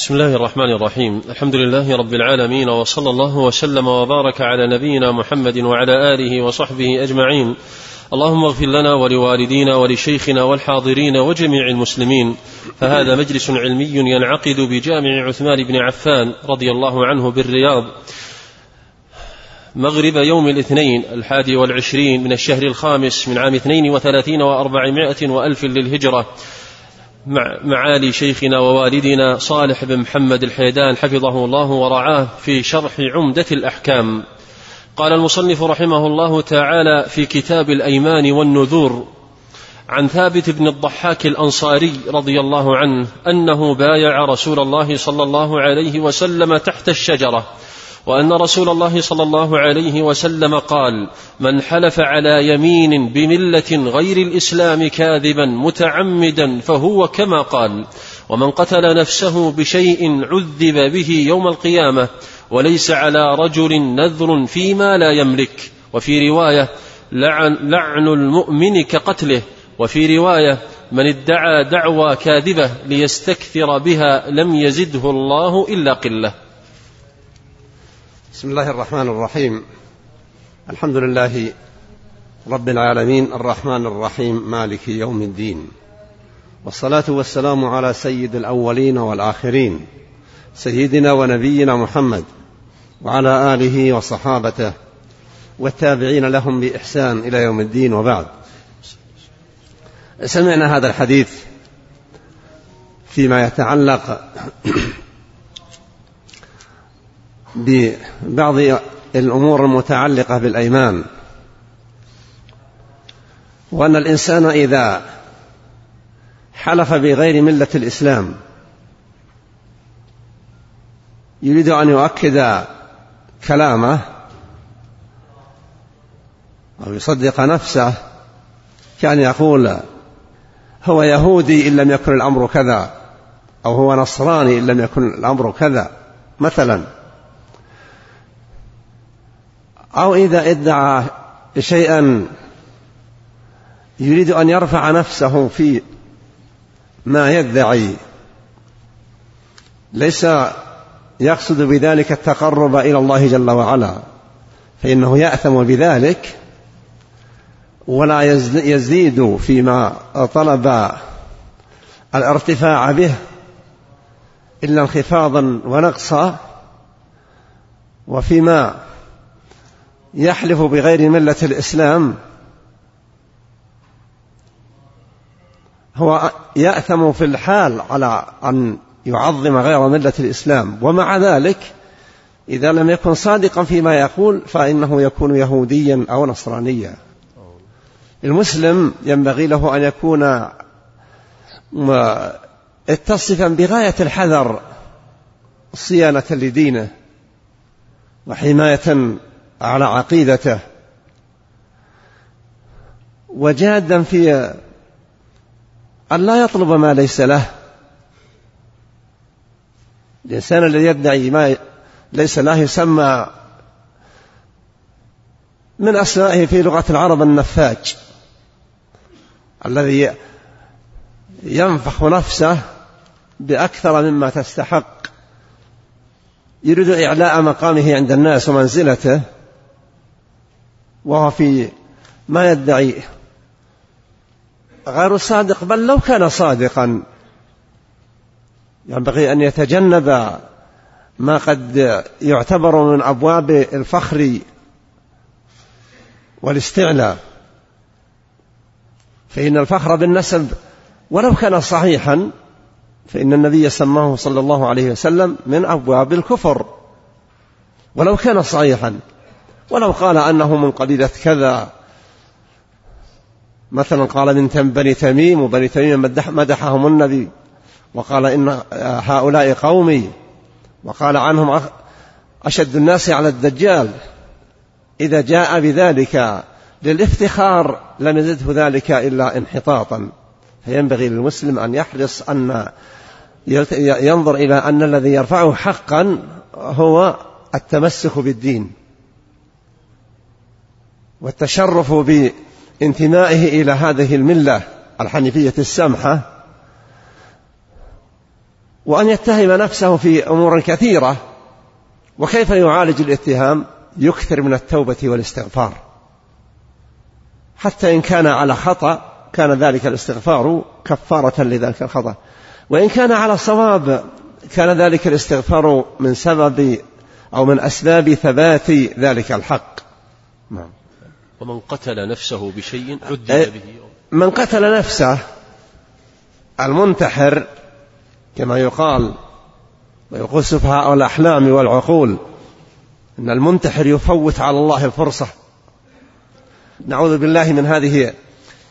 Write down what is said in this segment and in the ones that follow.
بسم الله الرحمن الرحيم الحمد لله رب العالمين وصلى الله وسلم وبارك على نبينا محمد وعلى اله وصحبه اجمعين اللهم اغفر لنا ولوالدينا ولشيخنا والحاضرين وجميع المسلمين فهذا مجلس علمي ينعقد بجامع عثمان بن عفان رضي الله عنه بالرياض مغرب يوم الاثنين الحادي والعشرين من الشهر الخامس من عام اثنين وثلاثين وأربعمائة وألف للهجرة. مع معالي شيخنا ووالدنا صالح بن محمد الحيدان حفظه الله ورعاه في شرح عمدة الأحكام. قال المصنف رحمه الله تعالى في كتاب الأيمان والنذور عن ثابت بن الضحاك الأنصاري رضي الله عنه أنه بايع رسول الله صلى الله عليه وسلم تحت الشجرة وأن رسول الله صلى الله عليه وسلم قال من حلف على يمين بملة غير الإسلام كاذبا متعمدا فهو كما قال ومن قتل نفسه بشيء عذب به يوم القيامة وليس على رجل نذر فيما لا يملك وفي رواية لعن, لعن المؤمن كقتله وفي رواية من ادعى دعوى كاذبة ليستكثر بها لم يزده الله إلا قلة بسم الله الرحمن الرحيم. الحمد لله رب العالمين الرحمن الرحيم مالك يوم الدين. والصلاة والسلام على سيد الأولين والآخرين سيدنا ونبينا محمد وعلى آله وصحابته والتابعين لهم بإحسان إلى يوم الدين وبعد. سمعنا هذا الحديث فيما يتعلق ببعض الأمور المتعلقة بالأيمان. وأن الإنسان إذا حلف بغير ملة الإسلام يريد أن يؤكد كلامه أو يصدق نفسه كان يقول هو يهودي إن لم يكن الأمر كذا أو هو نصراني إن لم يكن الأمر كذا. مثلا. أو إذا ادعى شيئا يريد أن يرفع نفسه في ما يدعي ليس يقصد بذلك التقرب إلى الله جل وعلا فإنه يأثم بذلك ولا يزيد فيما طلب الارتفاع به إلا انخفاضا ونقصا وفيما يحلف بغير ملة الإسلام. هو يأثم في الحال على أن يعظم غير ملة الإسلام. ومع ذلك إذا لم يكن صادقا فيما يقول فإنه يكون يهوديا أو نصرانيا. المسلم ينبغي له أن يكون اتصفا بغاية الحذر صيانة لدينه وحماية على عقيدته. وجادا في أن لا يطلب ما ليس له. الإنسان الذي يدعي ما ليس له يسمى من أسمائه في لغة العرب النفاج. الذي ينفخ نفسه بأكثر مما تستحق. يريد إعلاء مقامه عند الناس ومنزلته. وهو في ما يدعي غير صادق بل لو كان صادقا ينبغي أن يتجنب ما قد يعتبر من أبواب الفخر والاستعلاء. فإن الفخر بالنسب ولو كان صحيحا فإن النبي سماه صلى الله عليه وسلم من أبواب الكفر ولو كان صحيحا. ولو قال أنه من قبيلة كذا. مثلا قال من بني تميم وبني تميم مدحهم النبي. وقال إن هؤلاء قومي. وقال عنهم أشد الناس على الدجال. إذا جاء بذلك للافتخار لم يزده ذلك إلا انحطاطا. فينبغي للمسلم أن يحرص أن ينظر إلى أن الذي يرفعه حقا هو التمسك بالدين. والتشرف بانتمائه إلى هذه الملة الحنيفية السمحة وأن يتهم نفسه في أمور كثيرة وكيف يعالج الاتهام؟ يكثر من التوبة والاستغفار. حتى إن كان على خطأ كان ذلك الاستغفار كفارة لذلك الخطأ. وإن كان على صواب كان ذلك الاستغفار من سبب أو من أسباب ثبات ذلك الحق. نعم. ومن قتل نفسه بشيء عذب إيه، به. من قتل نفسه المنتحر كما يقال ويقول سفهاء الأحلام والعقول أن المنتحر يفوت على الله الفرصة. نعوذ بالله من هذه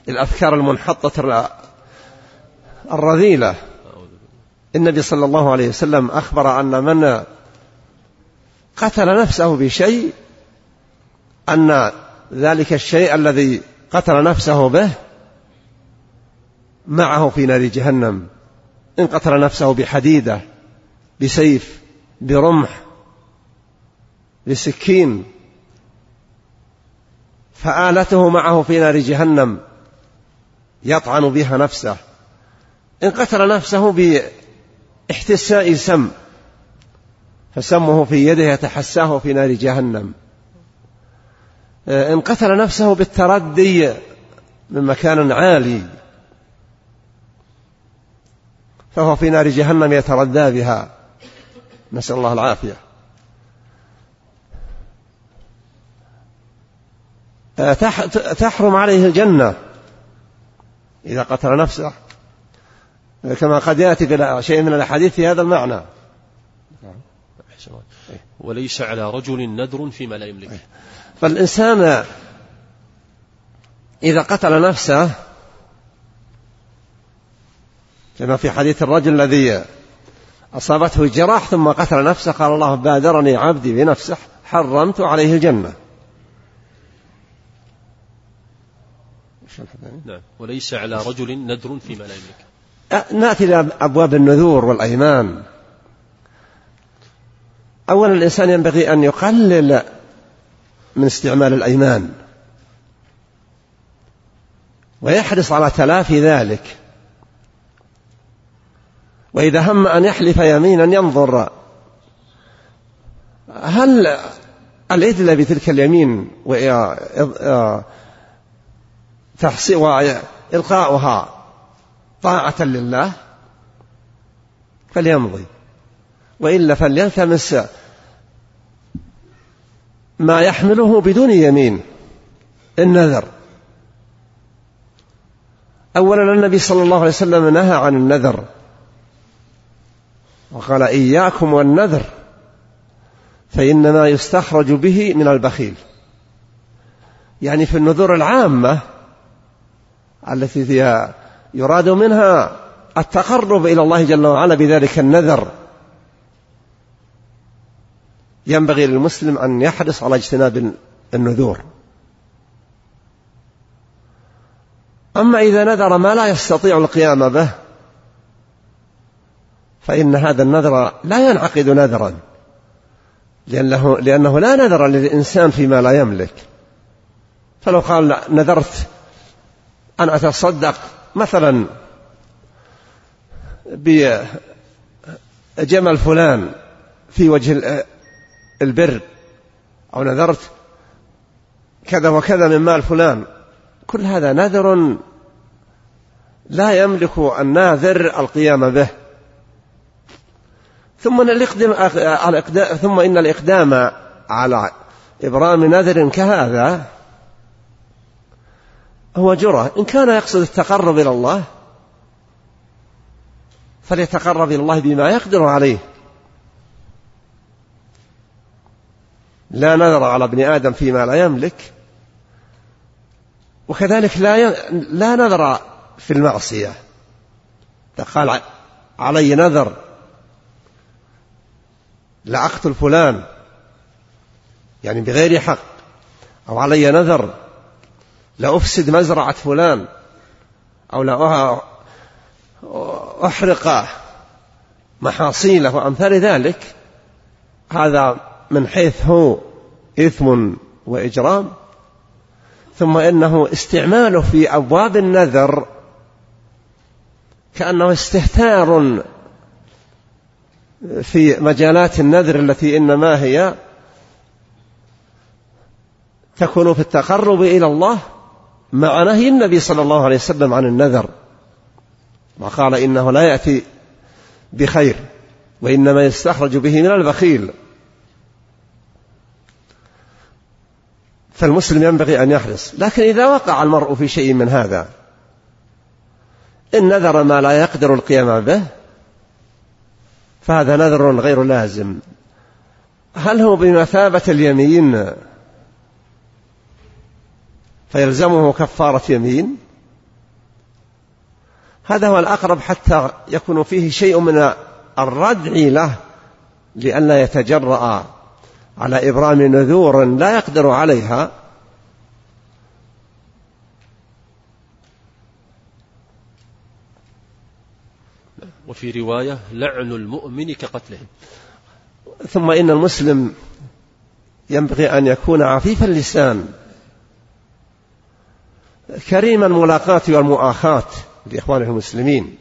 الأفكار المنحطة الرذيلة. النبي صلى الله عليه وسلم أخبر أن من قتل نفسه بشيء أن ذلك الشيء الذي قتل نفسه به معه في نار جهنم. إن قتل نفسه بحديدة بسيف برمح بسكين فآلته معه في نار جهنم يطعن بها نفسه. إن قتل نفسه باحتساء سم فسمه في يده يتحساه في نار جهنم. إن قتل نفسه بالتردي من مكان عالي. فهو في نار جهنم يتردى بها. نسأل الله العافية. تحرم عليه الجنة إذا قتل نفسه. كما قد يأتي في شيء من الأحاديث في هذا المعنى. وليس على رجل نذر فيما لا يملك فالإنسان إذا قتل نفسه كما في حديث الرجل الذي أصابته جراح ثم قتل نفسه قال الله بادرني عبدي بنفسه حرمت عليه الجنة. نعم. وليس على رجل نذر فيما لا يملك نأتي إلى أبواب النذور والأيمان. أولا الإنسان ينبغي أن يقلل من استعمال الأيمان. ويحرص على تلافي ذلك. وإذا هم أن يحلف يمينا ينظر. هل الإدلة بتلك اليمين وإلقاؤها طاعة لله؟ فليمضي. وإلا فليلتمس ما يحمله بدون يمين. النذر. أولا النبي صلى الله عليه وسلم نهى عن النذر. وقال إياكم والنذر فإنما يستخرج به من البخيل. يعني في النذور العامة التي فيها يراد منها التقرب إلى الله جل وعلا بذلك النذر. ينبغي للمسلم أن يحرص على اجتناب النذور. أما إذا نذر ما لا يستطيع القيام به فإن هذا النذر لا ينعقد نذرا لأنه, لأنه لا نذر للإنسان فيما لا يملك. فلو قال نذرت أن أتصدق مثلا بجمل فلان في وجه البر أو نذرت كذا وكذا من مال فلان. كل هذا نذر لا يملك الناذر القيام به. ثم الإقدام ثم إن الإقدام على إبرام نذر كهذا هو جرة إن كان يقصد التقرب إلى الله فليتقرب إلى الله بما يقدر عليه. لا نذر على ابن آدم فيما لا يملك وكذلك لا ي... لا نذر في المعصية. قال علي نذر لأقتل فلان يعني بغير حق أو علي نذر لأفسد مزرعة فلان أو لا أحرق محاصيله وأمثال ذلك هذا من حيث هو إثم وإجرام ثم إنه استعماله في أبواب النذر كأنه استهتار في مجالات النذر التي إنما هي تكون في التقرب إلى الله مع نهي النبي صلى الله عليه وسلم عن النذر. وقال إنه لا يأتي بخير وإنما يستخرج به من البخيل. فالمسلم ينبغي أن يحرص. لكن إذا وقع المرء في شيء من هذا إن نذر ما لا يقدر القيام به فهذا نذر غير لازم. هل هو بمثابة اليمين؟ فيلزمه كفارة يمين؟ هذا هو الأقرب حتى يكون فيه شيء من الردع له لئلا يتجرأ. على إبرام نذور لا يقدر عليها. وفي رواية لعن المؤمن كقتله. ثم إن المسلم ينبغي أن يكون عفيف اللسان. كريم الملاقاة والمؤاخاة لإخوانه المسلمين.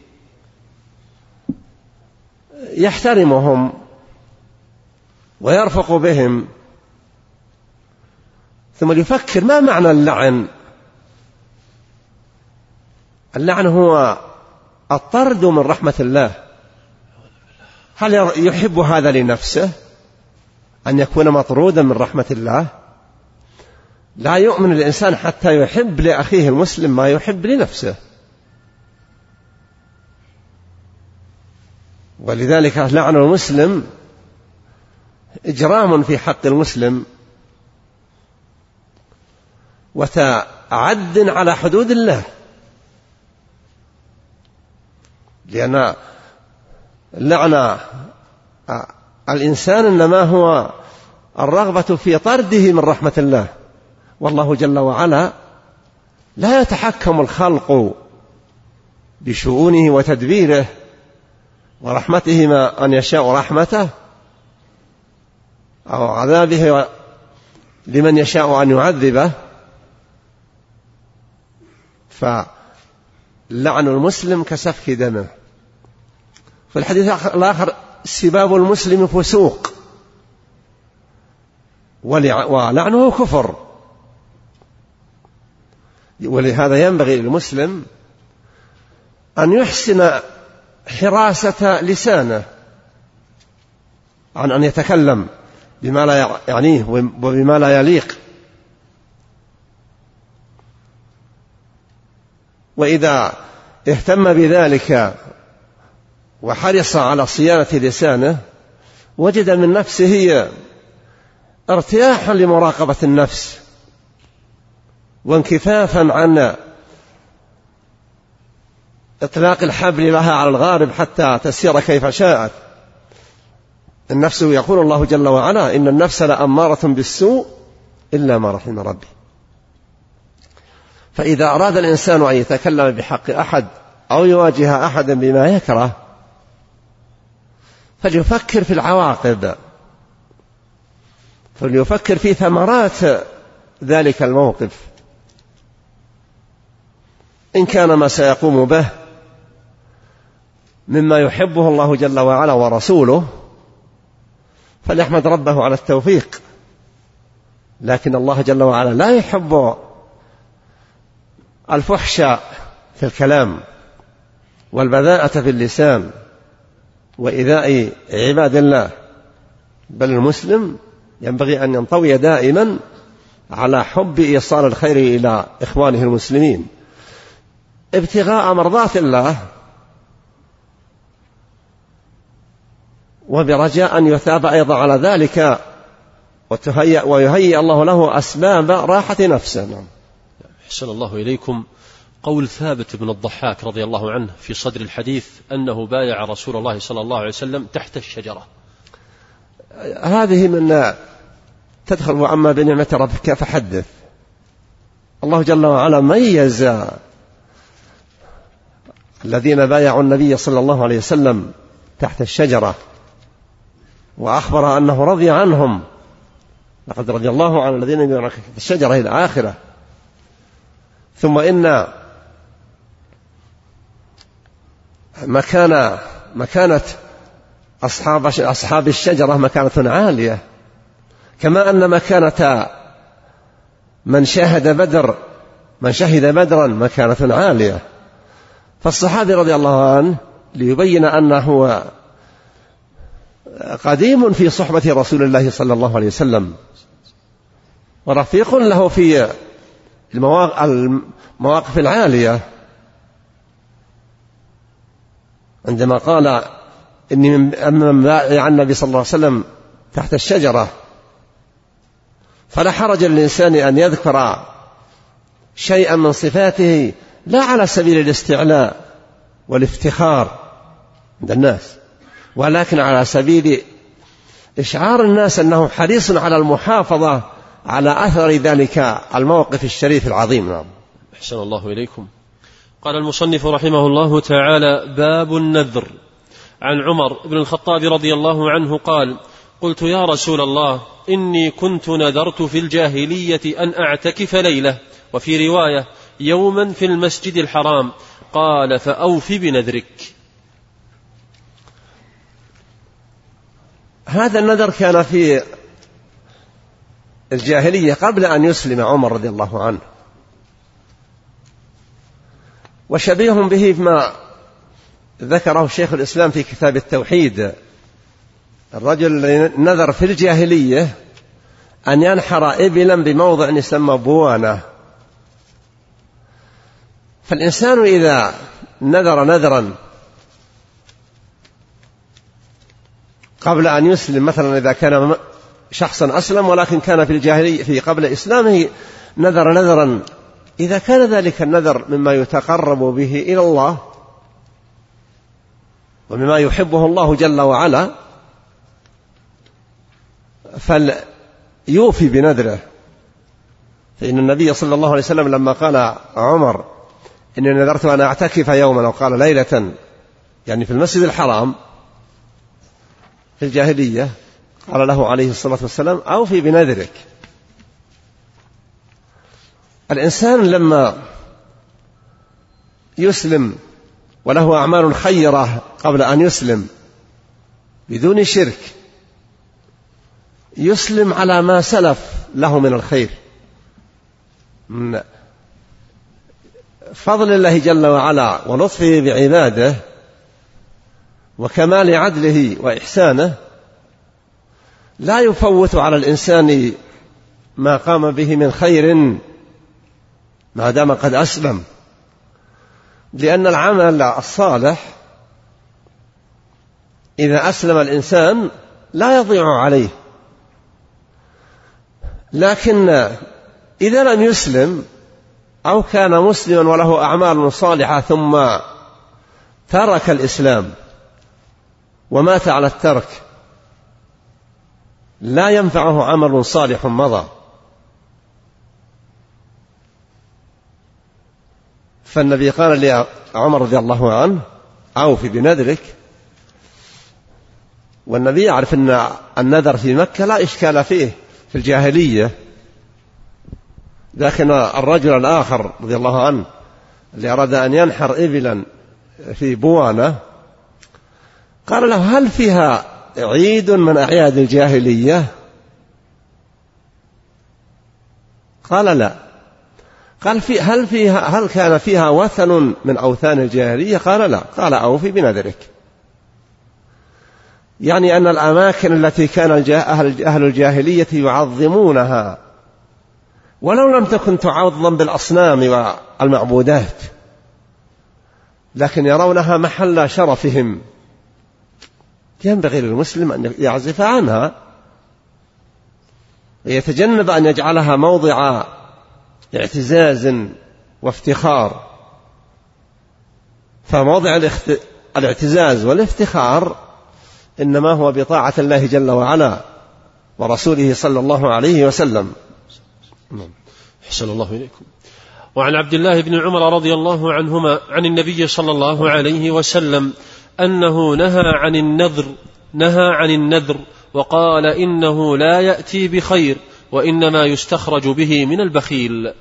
يحترمهم. ويرفق بهم. ثم يفكر ما معنى اللعن؟ اللعن هو الطرد من رحمة الله. هل يحب هذا لنفسه أن يكون مطرودا من رحمة الله؟ لا يؤمن الإنسان حتى يحب لأخيه المسلم ما يحب لنفسه. ولذلك لعن المسلم إجرام في حق المسلم. وتعد على حدود الله. لأن اللعنة الإنسان إنما هو الرغبة في طرده من رحمة الله. والله جل وعلا لا يتحكم الخلق بشؤونه وتدبيره ورحمته ما أن يشاء رحمته. أو عذابه لمن يشاء أن يعذبه فلعن المسلم كسفك دمه. في الحديث الآخر سباب المسلم فسوق. ولعنه كفر. ولهذا ينبغي للمسلم أن يحسن حراسة لسانه عن أن يتكلم. بما لا يعنيه وبما لا يليق. وإذا اهتم بذلك وحرص على صيانة لسانه وجد من نفسه ارتياحا لمراقبة النفس وانكفافا عن إطلاق الحبل لها على الغارب حتى تسير كيف شاءت. النفس يقول الله جل وعلا إن النفس لأمارة بالسوء إلا ما رحم ربي. فإذا أراد الإنسان أن يتكلم بحق أحد أو يواجه أحدا بما يكره فليفكر في العواقب فليفكر في ثمرات ذلك الموقف. إن كان ما سيقوم به مما يحبه الله جل وعلا ورسوله فليحمد ربه على التوفيق. لكن الله جل وعلا لا يحب الفحش في الكلام والبذاءة في اللسان وإيذاء عباد الله. بل المسلم ينبغي أن ينطوي دائما على حب إيصال الخير إلى إخوانه المسلمين. ابتغاء مرضات الله وبرجاء أن يثاب أيضا على ذلك وتهيأ ويهيئ الله له أسباب راحة نفسه. نعم. أحسن الله إليكم. قول ثابت بن الضحاك رضي الله عنه في صدر الحديث أنه بايع رسول الله صلى الله عليه وسلم تحت الشجرة. هذه من تدخل وأما بنعمة ربك فحدث. الله جل وعلا ميز الذين بايعوا النبي صلى الله عليه وسلم تحت الشجرة. وأخبر أنه رضي عنهم. لقد رضي الله عن الذين يبايعون تحت الشجرة إلى آخرة. ثم إن مكان مكانة أصحاب أصحاب الشجرة مكانة عالية. كما أن مكانة من شاهد بدر من شهد بدرا مكانة عالية. فالصحابي رضي الله عنه ليبين أنه قديم في صحبة رسول الله صلى الله عليه وسلم. ورفيق له في المواقف العالية. عندما قال إني من بايع النبي صلى الله عليه وسلم تحت الشجرة. فلا حرج للإنسان أن يذكر شيئا من صفاته لا على سبيل الاستعلاء والافتخار عند الناس. ولكن على سبيل إشعار الناس أنه حريص على المحافظة على أثر ذلك الموقف الشريف العظيم. نعم. أحسن الله إليكم. قال المصنف رحمه الله تعالى باب النذر. عن عمر بن الخطاب رضي الله عنه قال قلت يا رسول الله إني كنت نذرت في الجاهلية أن أعتكف ليلة. وفي رواية يوما في المسجد الحرام. قال فأوف بنذرك. هذا النذر كان في الجاهلية قبل أن يسلم عمر رضي الله عنه. وشبيه به ما ذكره شيخ الإسلام في كتاب التوحيد. الرجل نذر في الجاهلية أن ينحر إبلا بموضع يسمى بوانة. فالإنسان إذا نذر نذرا قبل أن يسلم مثلا إذا كان شخصا أسلم ولكن كان في الجاهلية في قبل إسلامه نذر نذرا. إذا كان ذلك النذر مما يتقرب به إلى الله ومما يحبه الله جل وعلا فليوفي بنذره. فإن النبي صلى الله عليه وسلم لما قال عمر إني نذرت أن أعتكف يوما أو قال ليلة يعني في المسجد الحرام في الجاهلية قال له عليه الصلاة والسلام أوفي بنذرك الإنسان لما يسلم وله أعمال خيرة قبل أن يسلم بدون شرك يسلم على ما سلف له من الخير. من فضل الله جل وعلا ولطفه بعباده وكمال عدله وإحسانه لا يفوت على الإنسان ما قام به من خير ما دام قد أسلم. لأن العمل الصالح إذا أسلم الإنسان لا يضيع عليه. لكن إذا لم يسلم أو كان مسلما وله أعمال صالحة ثم ترك الإسلام ومات على الترك. لا ينفعه عمل صالح مضى. فالنبي قال لعمر رضي الله عنه أوف بنذرك. والنبي يعرف أن النذر في مكة لا إشكال فيه في الجاهلية. لكن الرجل الآخر رضي الله عنه اللي أراد أن ينحر إبلا في بوانة قال له هل فيها عيد من أعياد الجاهلية؟ قال لا. قال في هل فيها هل كان فيها وثن من أوثان الجاهلية؟ قال لا. قال أوفي بنذرك. يعني أن الأماكن التي كان أهل الجاهلية يعظمونها. ولو لم تكن تعظم بالأصنام والمعبودات لكن يرونها محل شرفهم. ينبغي للمسلم أن يعزف عنها ويتجنب أن يجعلها موضع اعتزاز وافتخار. فموضع الاعتزاز والافتخار إنما هو بطاعة الله جل وعلا ورسوله صلى الله عليه وسلم. نعم. أحسن الله إليكم. وعن عبد الله بن عمر رضي الله عنهما عن النبي صلى الله عليه وسلم أنه نهى عن النذر نهى عن النذر وقال إنه لا يأتي بخير وإنما يستخرج به من البخيل.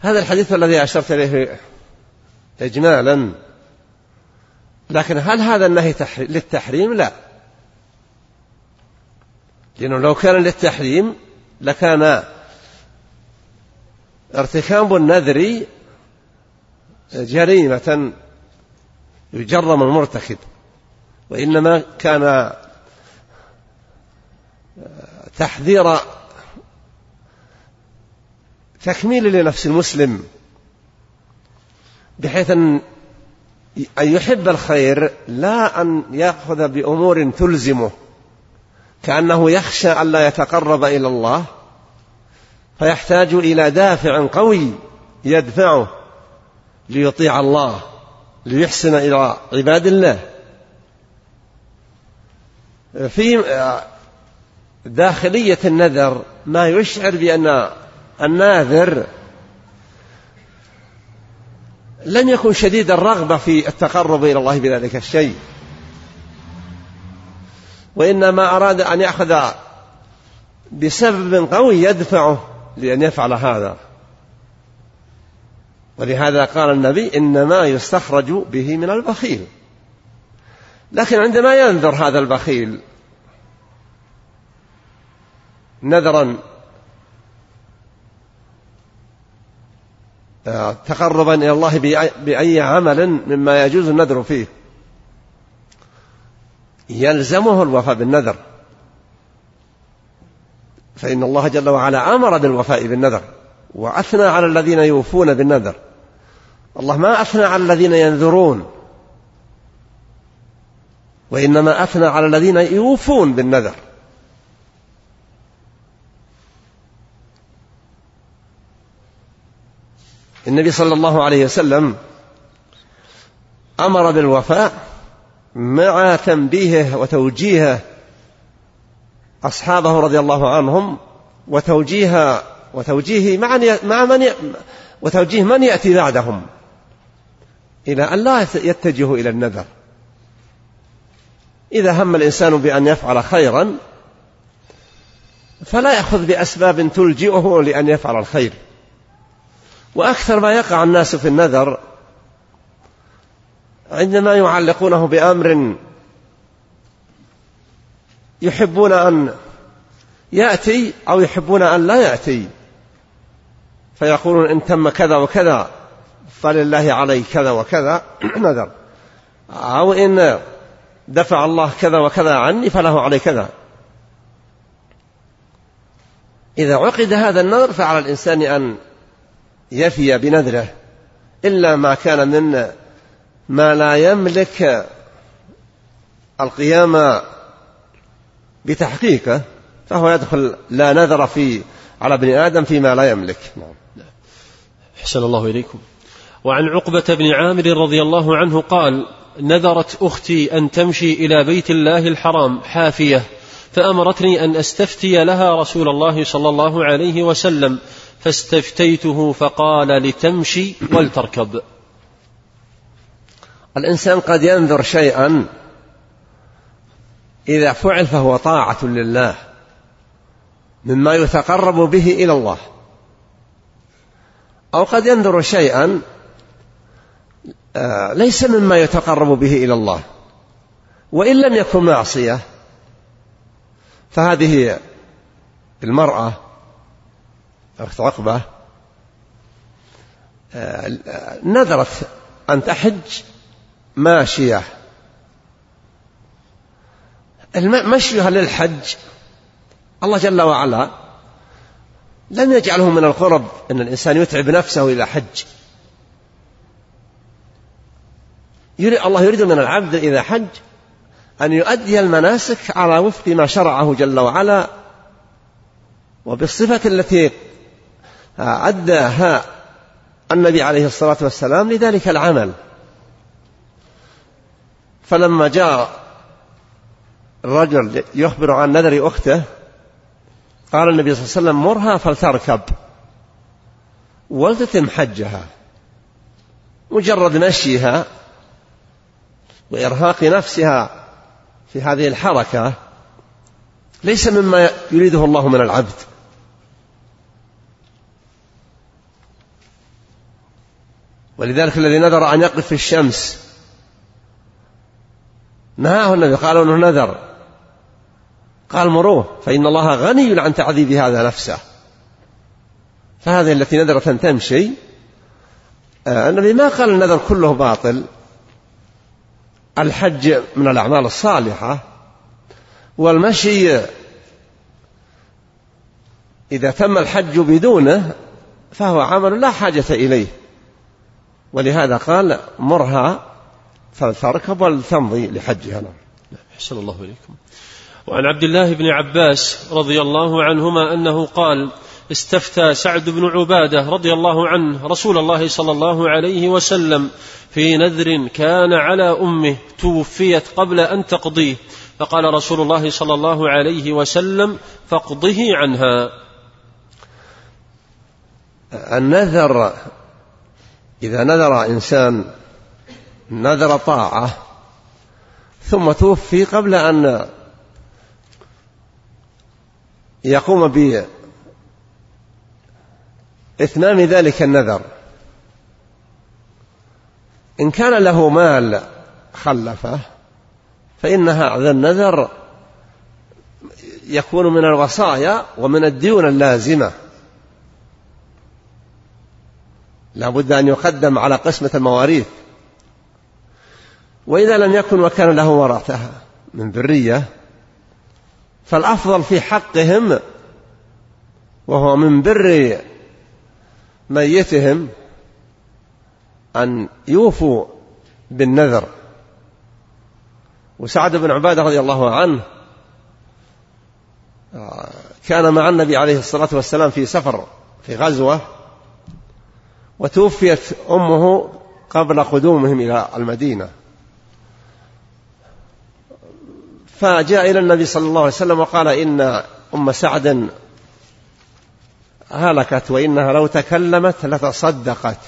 هذا الحديث الذي أشرت إليه إجمالا. لكن هل هذا النهي للتحريم؟ لا. لأنه لو كان للتحريم لكان ارتكاب النذر جريمة. يجرم المرتكب. وإنما كان تحذير تكميل لنفس المسلم بحيث أن أن يحب الخير لا أن يأخذ بأمور تلزمه. كأنه يخشى ألا يتقرب إلى الله فيحتاج إلى دافع قوي يدفعه ليطيع الله. ليحسن إلى عباد الله. في داخلية النذر ما يشعر بأن الناذر لم يكن شديد الرغبة في التقرب إلى الله بذلك الشيء. وإنما أراد أن يأخذ بسبب قوي يدفعه لأن يفعل هذا. ولهذا قال النبي إنما يستخرج به من البخيل. لكن عندما ينذر هذا البخيل نذرا آه، تقربا إلى الله بأي عمل مما يجوز النذر فيه. يلزمه الوفاء بالنذر. فإن الله جل وعلا أمر بالوفاء بالنذر وأثنى على الذين يوفون بالنذر. الله ما أثنى على الذين ينذرون. وإنما أثنى على الذين يوفون بالنذر. النبي صلى الله عليه وسلم أمر بالوفاء مع تنبيهه وتوجيهه أصحابه رضي الله عنهم وتوجيه وتوجيه مع مع من وتوجيه من يأتي بعدهم. إلى أن لا يتجهوا إلى النذر. إذا هم الإنسان بأن يفعل خيرا فلا يأخذ بأسباب تلجئه لأن يفعل الخير. وأكثر ما يقع الناس في النذر عندما يعلقونه بأمر يحبون أن يأتي أو يحبون أن لا يأتي. فيقولون إن تم كذا وكذا. فلله علي كذا وكذا نذر. أو إن دفع الله كذا وكذا عني فله علي كذا. إذا عقد هذا النذر فعلى الإنسان أن يفي بنذره إلا ما كان من ما لا يملك القيام بتحقيقه فهو يدخل لا نذر في على ابن آدم فيما لا يملك. نعم. أحسن الله إليكم. وعن عقبة بن عامر رضي الله عنه قال نذرت أختي أن تمشي إلى بيت الله الحرام حافية فأمرتني أن أستفتي لها رسول الله صلى الله عليه وسلم فاستفتيته فقال لتمشي ولتركب. الإنسان قد ينذر شيئا إذا فعل فهو طاعة لله مما يتقرب به إلى الله أو قد ينذر شيئا ليس مما يتقرب به إلى الله. وإن لم يكن معصية فهذه المرأة أخت عقبة آه، نذرت أن تحج ماشية. مشيها للحج الله جل وعلا لم يجعله من القرب أن الإنسان يتعب نفسه إلى حج. يريد الله يريد من العبد إذا حج أن يؤدي المناسك على وفق ما شرعه جل وعلا وبالصفة التي أداها النبي عليه الصلاة والسلام لذلك العمل. فلما جاء الرجل يخبر عن نذر أخته قال النبي صلى الله عليه وسلم مرها فلتركب. ولتتم حجها. مجرد مشيها. وإرهاق نفسها في هذه الحركة ليس مما يريده الله من العبد. ولذلك الذي نذر أن يقف في الشمس. نهاه النبي قالوا إنه نذر. قال مروه فإن الله غني عن تعذيب هذا نفسه. فهذه التي نذرت أن تمشي آه، النبي ما قال النذر كله باطل. الحج من الأعمال الصالحة والمشي إذا تم الحج بدونه فهو عمل لا حاجة إليه. ولهذا قال مرها فلتركب ولتمضي لحجها نعم. أحسن الله إليكم. وعن عبد الله بن عباس رضي الله عنهما أنه قال استفتى سعد بن عبادة رضي الله عنه رسول الله صلى الله عليه وسلم في نذر كان على أمه توفيت قبل أن تقضيه. فقال رسول الله صلى الله عليه وسلم فاقضه عنها. النذر إذا نذر إنسان نذر طاعة ثم توفي قبل أن يقوم إتمام ذلك النذر. إن كان له مال خلفه فإن هذا النذر يكون من الوصايا ومن الديون اللازمة. لا بد أن يقدم على قسمة المواريث. وإذا لم يكن وكان له ورثة من ذرية فالأفضل في حقهم وهو من بر ميتهم أن يوفوا بالنذر. وسعد بن عبادة رضي الله عنه كان مع النبي عليه الصلاة والسلام في سفر في غزوة وتوفيت أمه قبل قدومهم إلى المدينة. فجاء إلى النبي صلى الله عليه وسلم وقال إن أم سعد هلكت وإنها لو تكلمت لتصدقت.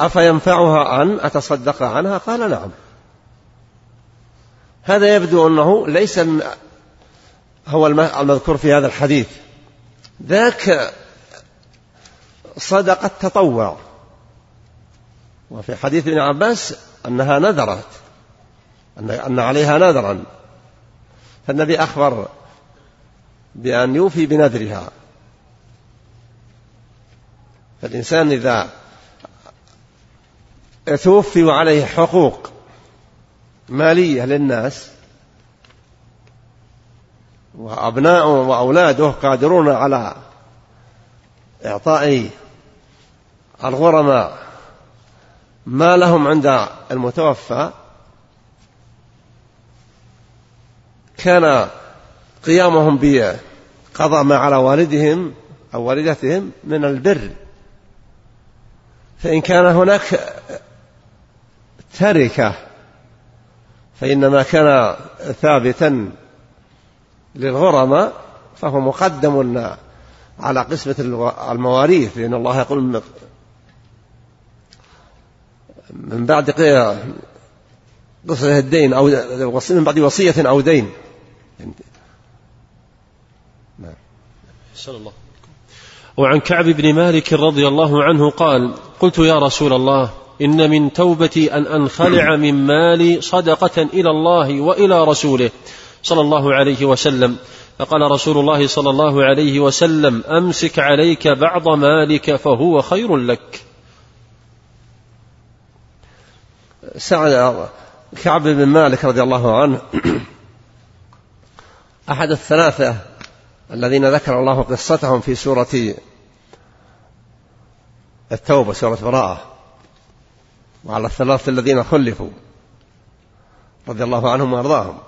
أفينفعها أن أتصدق عنها؟ قال نعم. هذا يبدو أنه ليس هو المذكور في هذا الحديث. ذاك صدقة تطوع وفي حديث ابن عباس أنها نذرت. أن عليها نذرا. فالنبي أخبر بأن يوفي بنذرها. فالإنسان إذا توفي وعليه حقوق مالية للناس وأبناؤه وأولاده قادرون على إعطاء الغرماء ما لهم عند المتوفى كان قيامهم بقضاء ما على والدهم أو والدتهم من البر. فإن كان هناك تركة فإن ما كان ثابتا للغرماء فهو مقدم على قسمة المواريث لأن الله يقول من بعد قصة الدين أو من بعد وصية أو دين. نعم الله. وعن كعب بن مالك رضي الله عنه قال قلت يا رسول الله إن من توبتي أن أنخلع من مالي صدقة إلى الله وإلى رسوله. صلى الله عليه وسلم. فقال رسول الله صلى الله عليه وسلم أمسك عليك بعض مالك فهو خير لك. سعد كعب بن مالك رضي الله عنه أحد الثلاثة الذين ذكر الله قصتهم في سورة التوبة سورة براءة وعلى الثلاثة الذين خلفوا رضي الله عنهم وأرضاهم.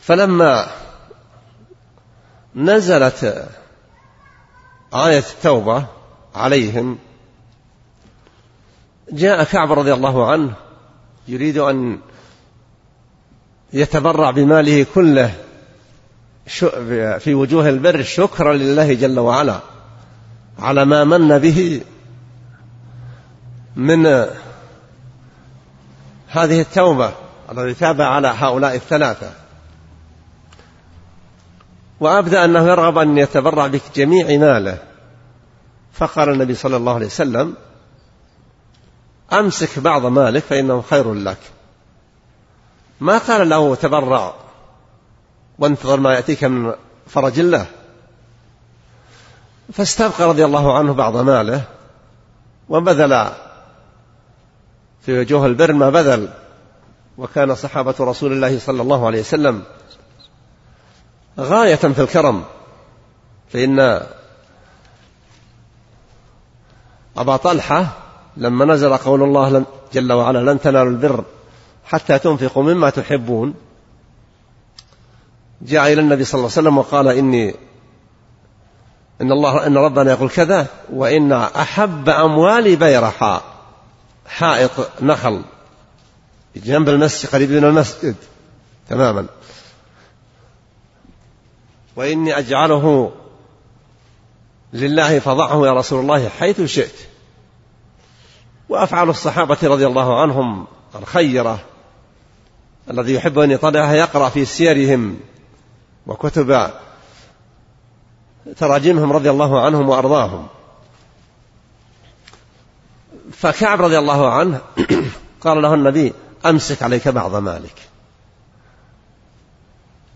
فلما نزلت آية التوبة عليهم جاء كعب رضي الله عنه يريد أن يتبرع بماله كله في وجوه البر شكرا لله جل وعلا على ما من به من هذه التوبة الذي تاب على هؤلاء الثلاثة. وأبدأ أنه يرغب أن يتبرع بجميع ماله. فقال النبي صلى الله عليه وسلم أمسك بعض مالك فإنه خير لك. ما قال له تبرع وانتظر ما يأتيك من فرج الله. فاستبقى رضي الله عنه بعض ماله وبذل في وجوه البر ما بذل وكان صحابة رسول الله صلى الله عليه وسلم غاية في الكرم. فإن أبا طلحة لما نزل قول الله جل وعلا لن تنالوا البر حتى تنفقوا مما تحبون جاء إلى النبي صلى الله عليه وسلم وقال إني إن الله إن ربنا يقول كذا وإن أحب أموالي بيرحاء حائط نخل. جنب المسجد قريب من المسجد. تماما. وإني أجعله لله فضعه يا رسول الله حيث شئت. وأفعال الصحابة رضي الله عنهم الخيرة. الذي يحب أن يطلعها يقرأ في سيرهم. وكتب تراجمهم رضي الله عنهم وأرضاهم. فكعب رضي الله عنه قال له النبي أمسك عليك بعض مالك.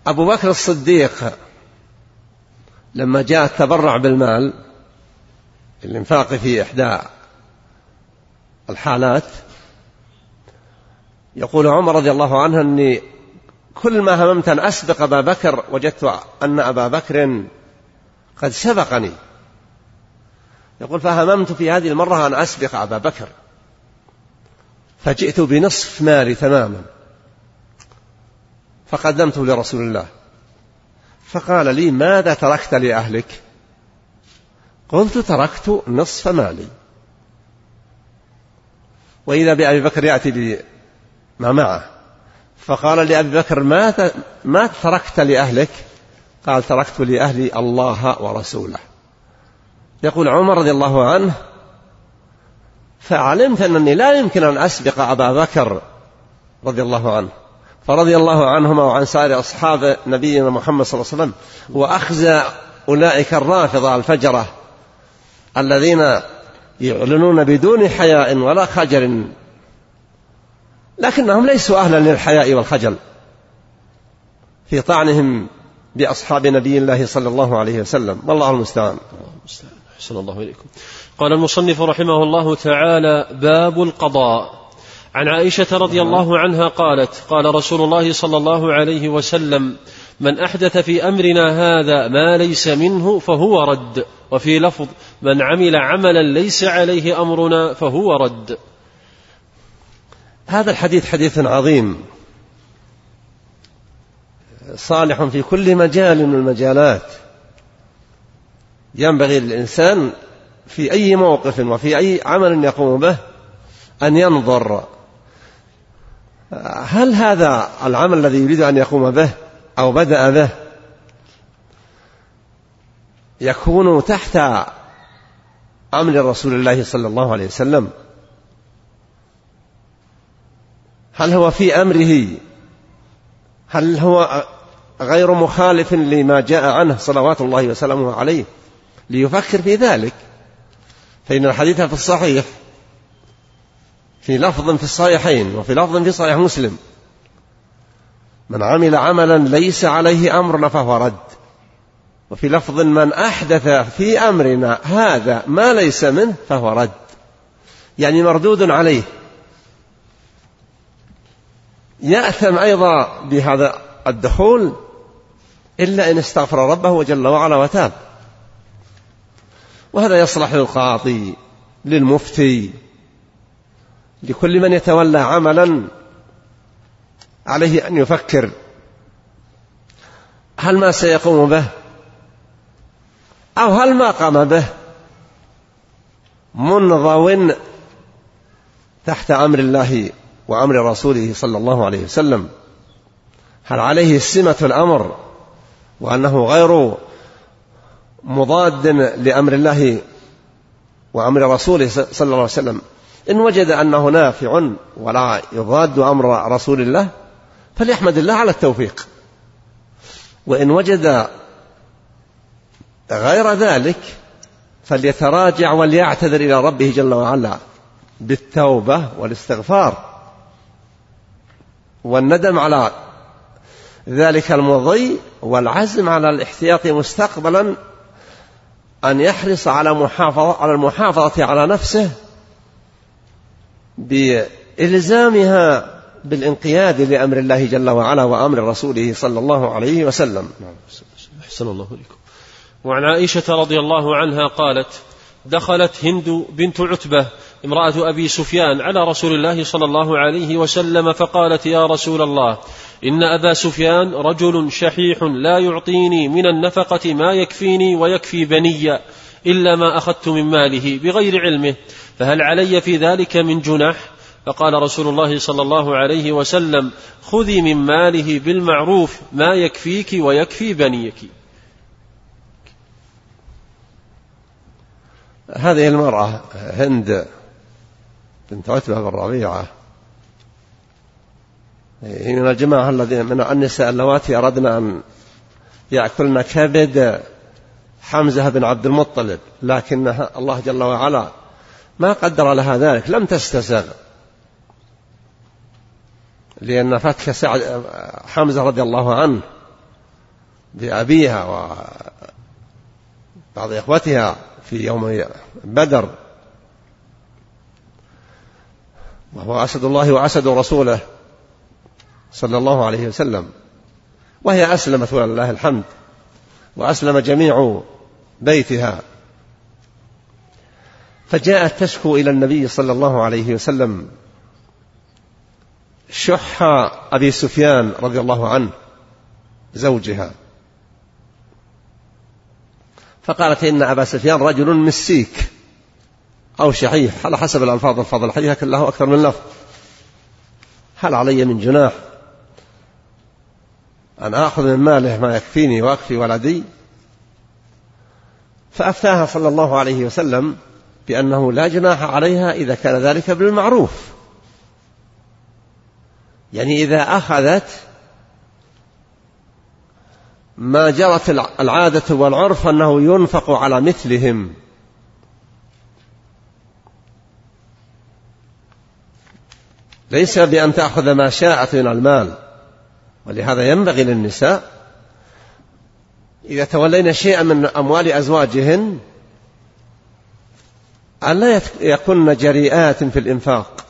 أبو بكر الصديق لما جاء التبرع بالمال الإنفاق في إحدى الحالات يقول عمر رضي الله عنه أني كل ما هممت أن أسبق أبا بكر وجدت أن أبا بكر قد سبقني. يقول فهممت في هذه المرة أن أسبق أبا بكر. فجئت بنصف مالي تماما. فقدمته لرسول الله. فقال لي ماذا تركت لأهلك؟ قلت تركت نصف مالي. وإذا بأبي بكر يأتي بما معه. فقال لأبي بكر ما ما تركت لأهلك؟ قال تركت لأهلي الله ورسوله. يقول عمر رضي الله عنه فعلمت أنني لا يمكن أن أسبق أبا بكر رضي الله عنه. فرضي الله عنهما وعن سائر أصحاب نبينا محمد صلى الله عليه وسلم وأخزى أولئك الرافضة الفجرة الذين يعلنون بدون حياء ولا خجل لكنهم ليسوا أهلا للحياء والخجل. في طعنهم بأصحاب نبي الله صلى الله عليه وسلم. والله المستعان. أحسن الله إليكم. قال المصنف رحمه الله تعالى باب القضاء. عن عائشة رضي الله عنها قالت قال رسول الله صلى الله عليه وسلم من أحدث في أمرنا هذا ما ليس منه فهو رد وفي لفظ من عمل عملا ليس عليه أمرنا فهو رد. هذا الحديث حديث عظيم. صالح في كل مجال من المجالات. ينبغي للإنسان في أي موقف وفي أي عمل يقوم به أن ينظر. هل هذا العمل الذي يريد أن يقوم به أو بدأ به يكون تحت أمر رسول الله صلى الله عليه وسلم؟ هل هو في أمره؟ هل هو غير مخالف لما جاء عنه صلوات الله وسلامه عليه ليفكر في ذلك؟ فإن الحديث في الصحيح في لفظ في الصحيحين وفي لفظ في صحيح مسلم من عمل عملا ليس عليه أمرنا فهو رد. وفي لفظ من أحدث في أمرنا هذا ما ليس منه فهو رد. يعني مردود عليه. يأثم أيضا بهذا الدخول إلا إن استغفر ربه جل وعلا وتاب. وهذا يصلح للقاضي للمفتي لكل من يتولى عملا عليه أن يفكر. هل ما سيقوم به؟ أو هل ما قام به؟ منضو تحت أمر الله وأمر رسوله صلى الله عليه وسلم. هل عليه سمة الأمر وأنه غير مضاد لأمر الله وأمر رسوله صلى الله عليه وسلم؟ إن وجد أنه نافع ولا يضاد أمر رسول الله فليحمد الله على التوفيق. وإن وجد غير ذلك فليتراجع وليعتذر إلى ربه جل وعلا بالتوبة والاستغفار. والندم على ذلك المضي والعزم على الاحتياط مستقبلا أن يحرص على محافظة على المحافظة على نفسه بإلزامها بالانقياد لأمر الله جل وعلا وأمر رسوله صلى الله عليه وسلم. أحسن الله إليكم. وعن عائشة رضي الله عنها قالت دخلت هند بنت عتبة امرأة أبي سفيان على رسول الله صلى الله عليه وسلم فقالت يا رسول الله إن أبا سفيان رجل شحيح لا يعطيني من النفقة ما يكفيني ويكفي بني إلا ما أخذت من ماله بغير علمه فهل علي في ذلك من جناح؟ فقال رسول الله صلى الله عليه وسلم خذي من ماله بالمعروف ما يكفيك ويكفي بنيك. هذه المرأة هند بنت عتبة بن ربيعة. هي من الجماعة الذين من النساء اللواتي أردن أن يأكلن كبد حمزة بن عبد المطلب لكن الله جل وعلا ما قدر لها ذلك لم تستسغ لأن فتك سعد حمزة رضي الله عنه بأبيها وبعض إخوتها في يوم بدر. وهو أسد الله وأسد رسوله صلى الله عليه وسلم. وهي أسلمت ولله الحمد وأسلم جميع بيتها. فجاءت تشكو إلى النبي صلى الله عليه وسلم شح أبي سفيان رضي الله عنه زوجها. فقالت إن أبا سفيان رجل مسيك أو شحيح على حسب الألفاظ الفاظ الحديث لكن له أكثر من لفظ. هل علي من جناح؟ أن آخذ من ماله ما يكفيني وأكفي ولدي؟ فأفتاها صلى الله عليه وسلم بأنه لا جناح عليها إذا كان ذلك بالمعروف. يعني إذا أخذت ما جرت العادة والعرف أنه ينفق على مثلهم. ليس بأن تأخذ ما شاءت من المال ولهذا ينبغي للنساء إذا تولين شيئا من أموال أزواجهن أن لا يكن جريئات في الإنفاق.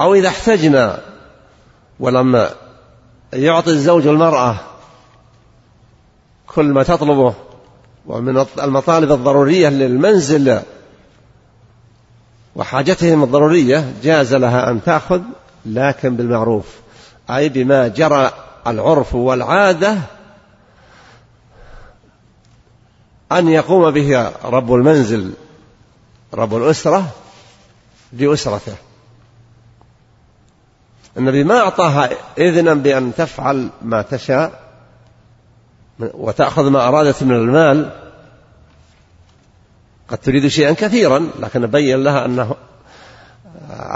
أو إذا احتجنا ولم يعطي الزوج المرأة كل ما تطلبه ومن المطالب الضرورية للمنزل وحاجتهم الضرورية جاز لها أن تأخذ لكن بالمعروف. أي بما جرى العرف والعادة أن يقوم به رب المنزل رب الأسرة لأسرته. النبي ما أعطاها إذنا بأن تفعل ما تشاء وتأخذ ما أرادت من المال. قد تريد شيئا كثيرا لكن بين لها أنه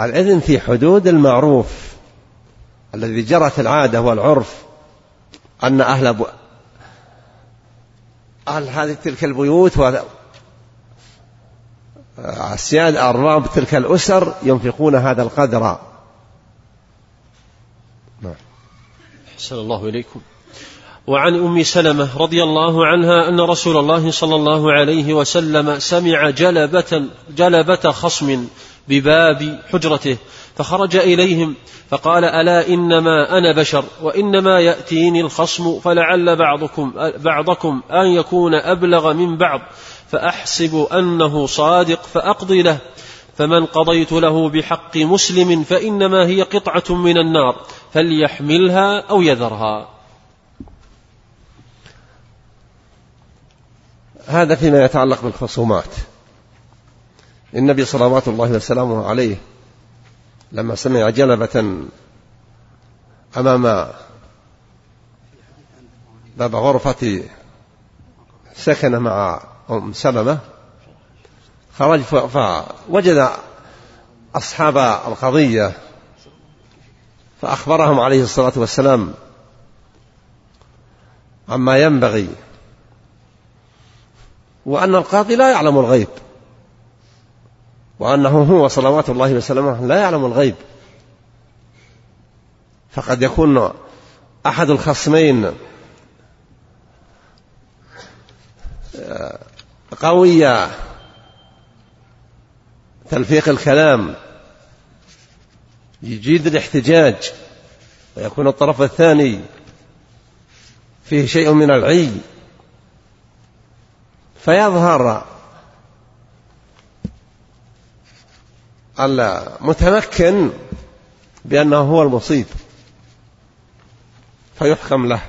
الإذن في حدود المعروف الذي جرت العادة والعرف أن أهل ب... أهل هذه تلك البيوت و... السياد أرباب تلك الأسر ينفقون هذا القدر. أحسن الله إليكم وعن أم سلمة رضي الله عنها أن رسول الله صلى الله عليه وسلم سمع جلبه جلبة خصم بباب حجرته فخرج إليهم فقال ألا إنما أنا بشر وإنما يأتيني الخصم فلعل بعضكم بعضكم أن يكون أبلغ من بعض فأحسب أنه صادق فأقضي له. فمن قضيت له بحق مسلم فإنما هي قطعة من النار فليحملها أو يذرها. هذا فيما يتعلق بالخصومات. النبي صلوات الله وسلامه عليه لما سمع جلبة أمام باب غرفة سكن مع أم سلمة خرج فوجد أصحاب القضية فأخبرهم عليه الصلاة والسلام عما ينبغي وأن القاضي لا يعلم الغيب وأنه هو صلوات الله وسلامه لا يعلم الغيب. فقد يكون أحد الخصمين قوي تلفيق الكلام. يجيد الاحتجاج ويكون الطرف الثاني فيه شيء من العي. فيظهر المتمكن بأنه هو المصيب. فيحكم له.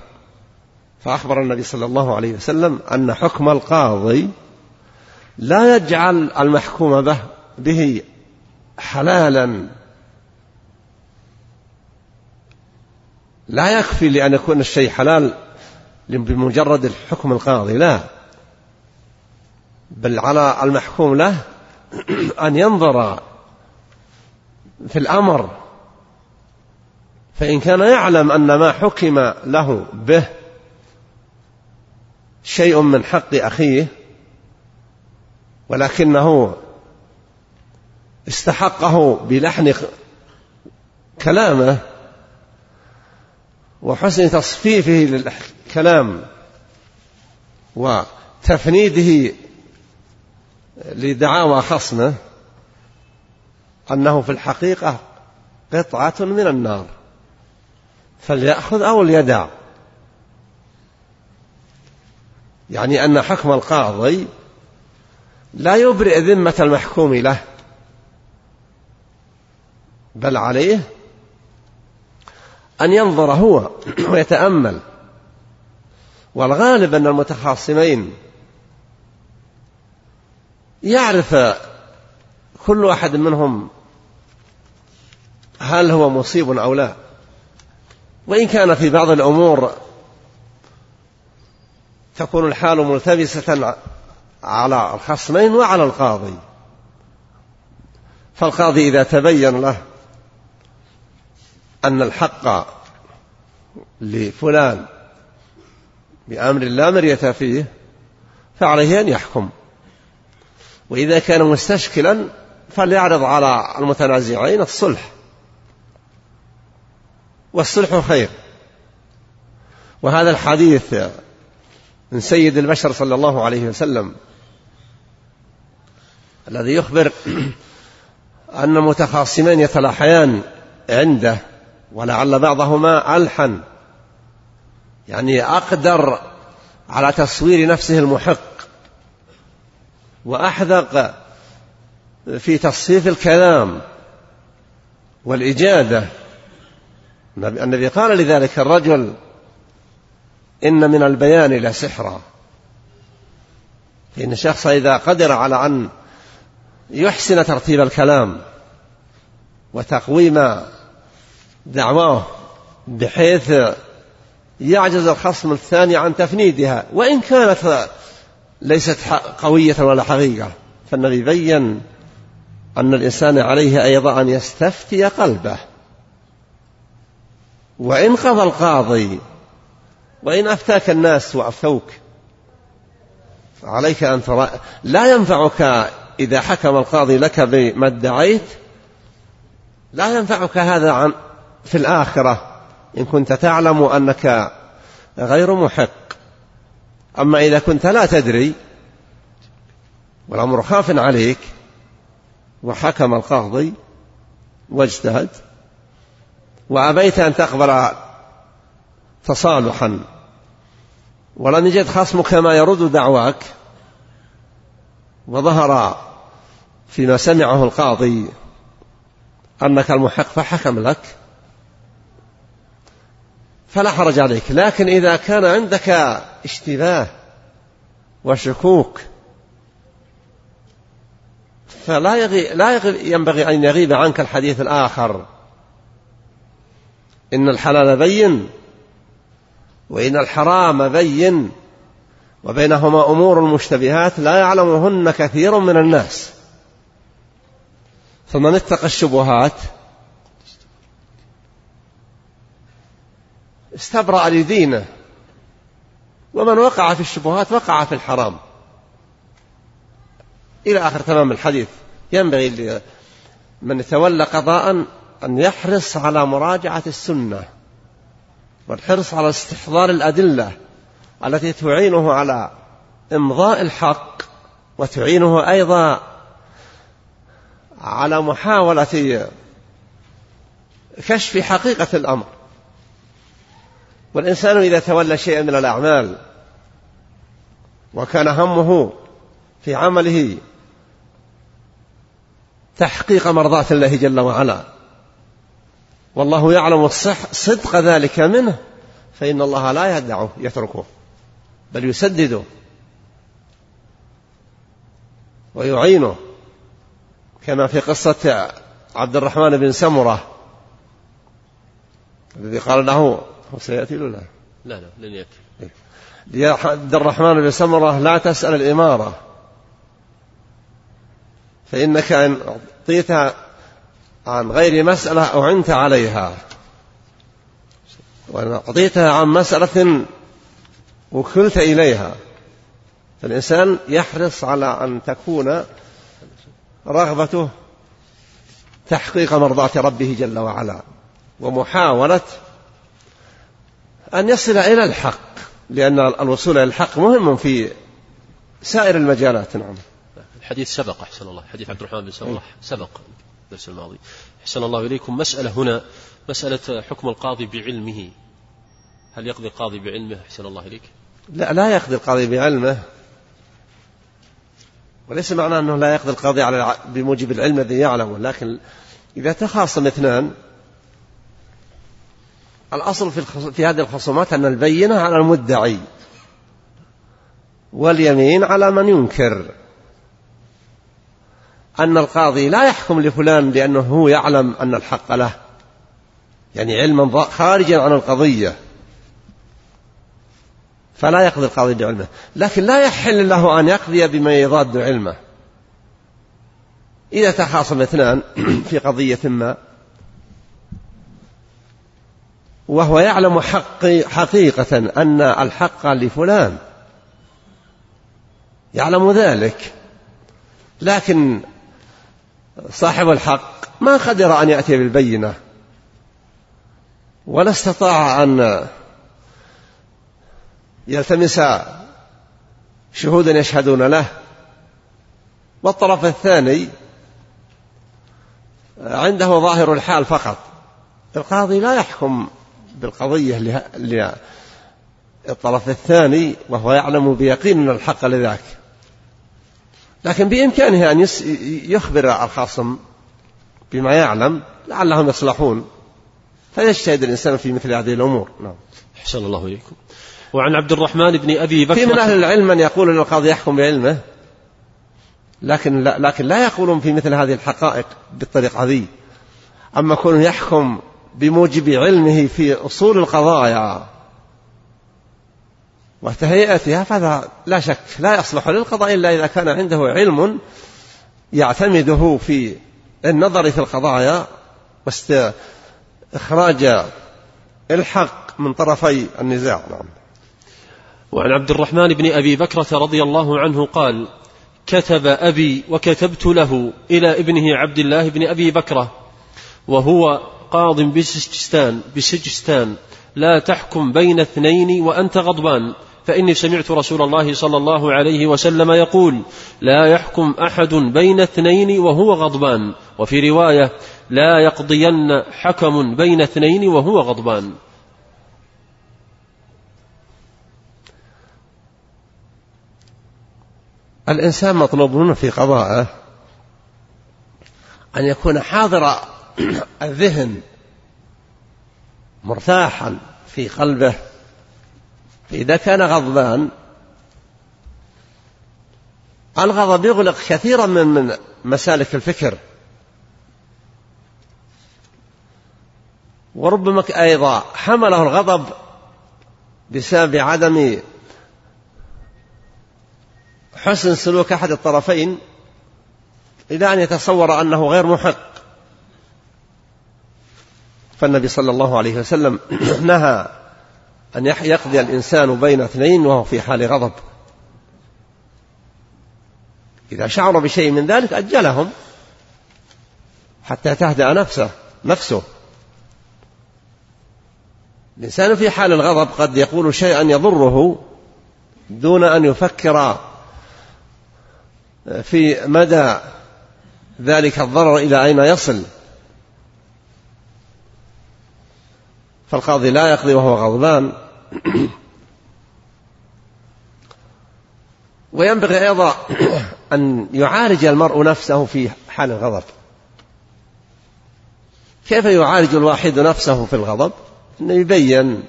فأخبر النبي صلى الله عليه وسلم أن حكم القاضي لا يجعل المحكوم به به حلالا. لا يكفي لأن يكون الشيء حلال بمجرد الحكم القاضي لا. بل على المحكوم له أن ينظر في الأمر. فإن كان يعلم أن ما حكم له به شيء من حق أخيه ولكنه استحقه بلحن كلامه وحسن تصفيفه للكلام وتفنيده لدعاوى خصمه أنه في الحقيقة قطعة من النار. فليأخذ أو ليدع. يعني أن حكم القاضي لا يبرئ ذمة المحكوم له. بل عليه أن ينظر هو ويتأمل. والغالب أن المتخاصمين يعرف كل واحد منهم هل هو مصيب أو لا. وإن كان في بعض الأمور تكون الحال ملتبسة على الخصمين وعلى القاضي. فالقاضي إذا تبين له أن الحق لفلان بأمر لا مرية فيه فعليه أن يحكم. وإذا كان مستشكلا فليعرض على المتنازعين الصلح. والصلح خير. وهذا الحديث من سيد البشر صلى الله عليه وسلم الذي يخبر أن متخاصمين يتلاحيان عنده ولعل بعضهما ألحن. يعني أقدر على تصوير نفسه المحق. وأحذق في تصفيف الكلام والإجادة. النبي قال لذلك الرجل إن من البيان لسحرا فإن الشخص إذا قدر على أن يحسن ترتيب الكلام وتقويم دعواه بحيث يعجز الخصم الثاني عن تفنيدها وإن كانت ليست قوية ولا حقيقة. فالنبي بين أن الإنسان عليه أيضا أن يستفتي قلبه. وإن قضى القاضي وإن أفتاك الناس وأفتوك عليك أن ترى لا ينفعك إذا حكم القاضي لك بما ادعيت لا ينفعك هذا عن في الآخرة إن كنت تعلم أنك غير محق. أما إذا كنت لا تدري والأمر خاف عليك وحكم القاضي واجتهد وأبيت أن تقبل تصالحا ولم يجد خصمك ما يرد دعواك وظهر فيما سمعه القاضي أنك المحق فحكم لك. فلا حرج عليك. لكن إذا كان عندك اشتباه وشكوك فلا يغي لا يغي ينبغي أن يغيب عنك الحديث الآخر. إن الحلال بين وإن الحرام بين وبينهما أمور مشتبهات لا يعلمهن كثير من الناس. فمن اتقى الشبهات استبرأ لدينه. ومن وقع في الشبهات وقع في الحرام. إلى آخر تمام الحديث. ينبغي من يتولى قضاء أن يحرص على مراجعة السنة. والحرص على استحضار الأدلة التي تعينه على إمضاء الحق وتعينه أيضا على محاولة كشف حقيقة الأمر. والإنسان إذا تولى شيئا من الأعمال وكان همه في عمله تحقيق مرضاة الله جل وعلا والله يعلم الصح صدق ذلك منه فإن الله لا يدعه يتركه بل يسدده ويعينه كما في قصة عبد الرحمن بن سمرة الذي قال له هو سيأتي لا؟ لا لا لن يأتي. يا عبد الرحمن بن سمرة لا تسأل الإمارة. فإنك إن أعطيتها عن غير مسألة أعنت عليها. وإن أعطيتها عن مسألة وكلت إليها. فالإنسان يحرص على أن تكون رغبته تحقيق مرضاة ربه جل وعلا. ومحاولة أن يصل إلى الحق لأن الوصول إلى الحق مهم في سائر المجالات نعم. الحديث سبق أحسن الله. حديث عبد الرحمن بن سمرة سبق الدرس الماضي. أحسن الله إليكم. مسألة هنا مسألة حكم القاضي بعلمه. هل يقضي القاضي بعلمه؟ أحسن الله إليك. لا لا يقضي القاضي بعلمه. وليس معنى أنه لا يقضي القاضي على بموجب العلم الذي يعلمه لكن إذا تخاصم اثنان الأصل في, في هذه الخصومات أن البينة على المدعي واليمين على من ينكر. أن القاضي لا يحكم لفلان لأنه هو يعلم أن الحق له. يعني علما خارجا عن القضية. فلا يقضي القاضي بعلمه. لكن لا يحل له أن يقضي بما يضاد علمه. إذا تخاصم اثنان في قضية ما وهو يعلم حق حقيقة أن الحق لفلان. يعلم ذلك. لكن صاحب الحق ما قدر أن يأتي بالبينة. ولا استطاع أن يلتمس شهودا يشهدون له. والطرف الثاني عنده ظاهر الحال فقط. القاضي لا يحكم بالقضية للطرف الثاني وهو يعلم بيقين أن الحق لذاك. لكن بإمكانه أن يخبر الخصم بما يعلم لعلهم يصلحون. فيجتهد الإنسان في مثل هذه الأمور. نعم. أحسن الله إليكم. وعن عبد الرحمن بن أبي بكر في من أهل العلم من يقول أن القاضي يحكم بعلمه لكن لا, لكن لا يقولون في مثل هذه الحقائق بالطريقة هذه. أما كونه يحكم بموجب علمه في أصول القضايا وتهيئتها فهذا لا شك لا يصلح للقضاء إلا إذا كان عنده علم يعتمده في النظر في القضايا واستخراج الحق من طرفي النزاع. نعم. وعن عبد الرحمن بن أبي بكرة رضي الله عنه قال كتب أبي وكتبت له إلى ابنه عبد الله بن أبي بكرة وهو قاض بسجستان بسجستان. لا تحكم بين اثنين وأنت غضبان. فإني سمعت رسول الله صلى الله عليه وسلم يقول لا يحكم أحد بين اثنين وهو غضبان. وفي رواية لا يقضين حكم بين اثنين وهو غضبان. الإنسان مطلوب في قضائه أن يكون حاضر الذهن مرتاحا في قلبه إذا كان غضبان الغضب يغلق كثيرا من من مسالك الفكر. وربما أيضا حمله الغضب بسبب عدم حسن سلوك أحد الطرفين إلى أن يتصور أنه غير محق. فالنبي صلى الله عليه وسلم نهى أن يقضي الإنسان بين اثنين وهو في حال غضب. إذا شعر بشيء من ذلك أجلهم حتى تهدأ نفسه نفسه. الإنسان في حال الغضب قد يقول شيئا يضره دون أن يفكر في مدى ذلك الضرر إلى أين يصل. فالقاضي لا يقضي وهو غضبان. وينبغي أيضا أن يعالج المرء نفسه في حال الغضب. كيف يعالج الواحد نفسه في الغضب؟ أنه يبين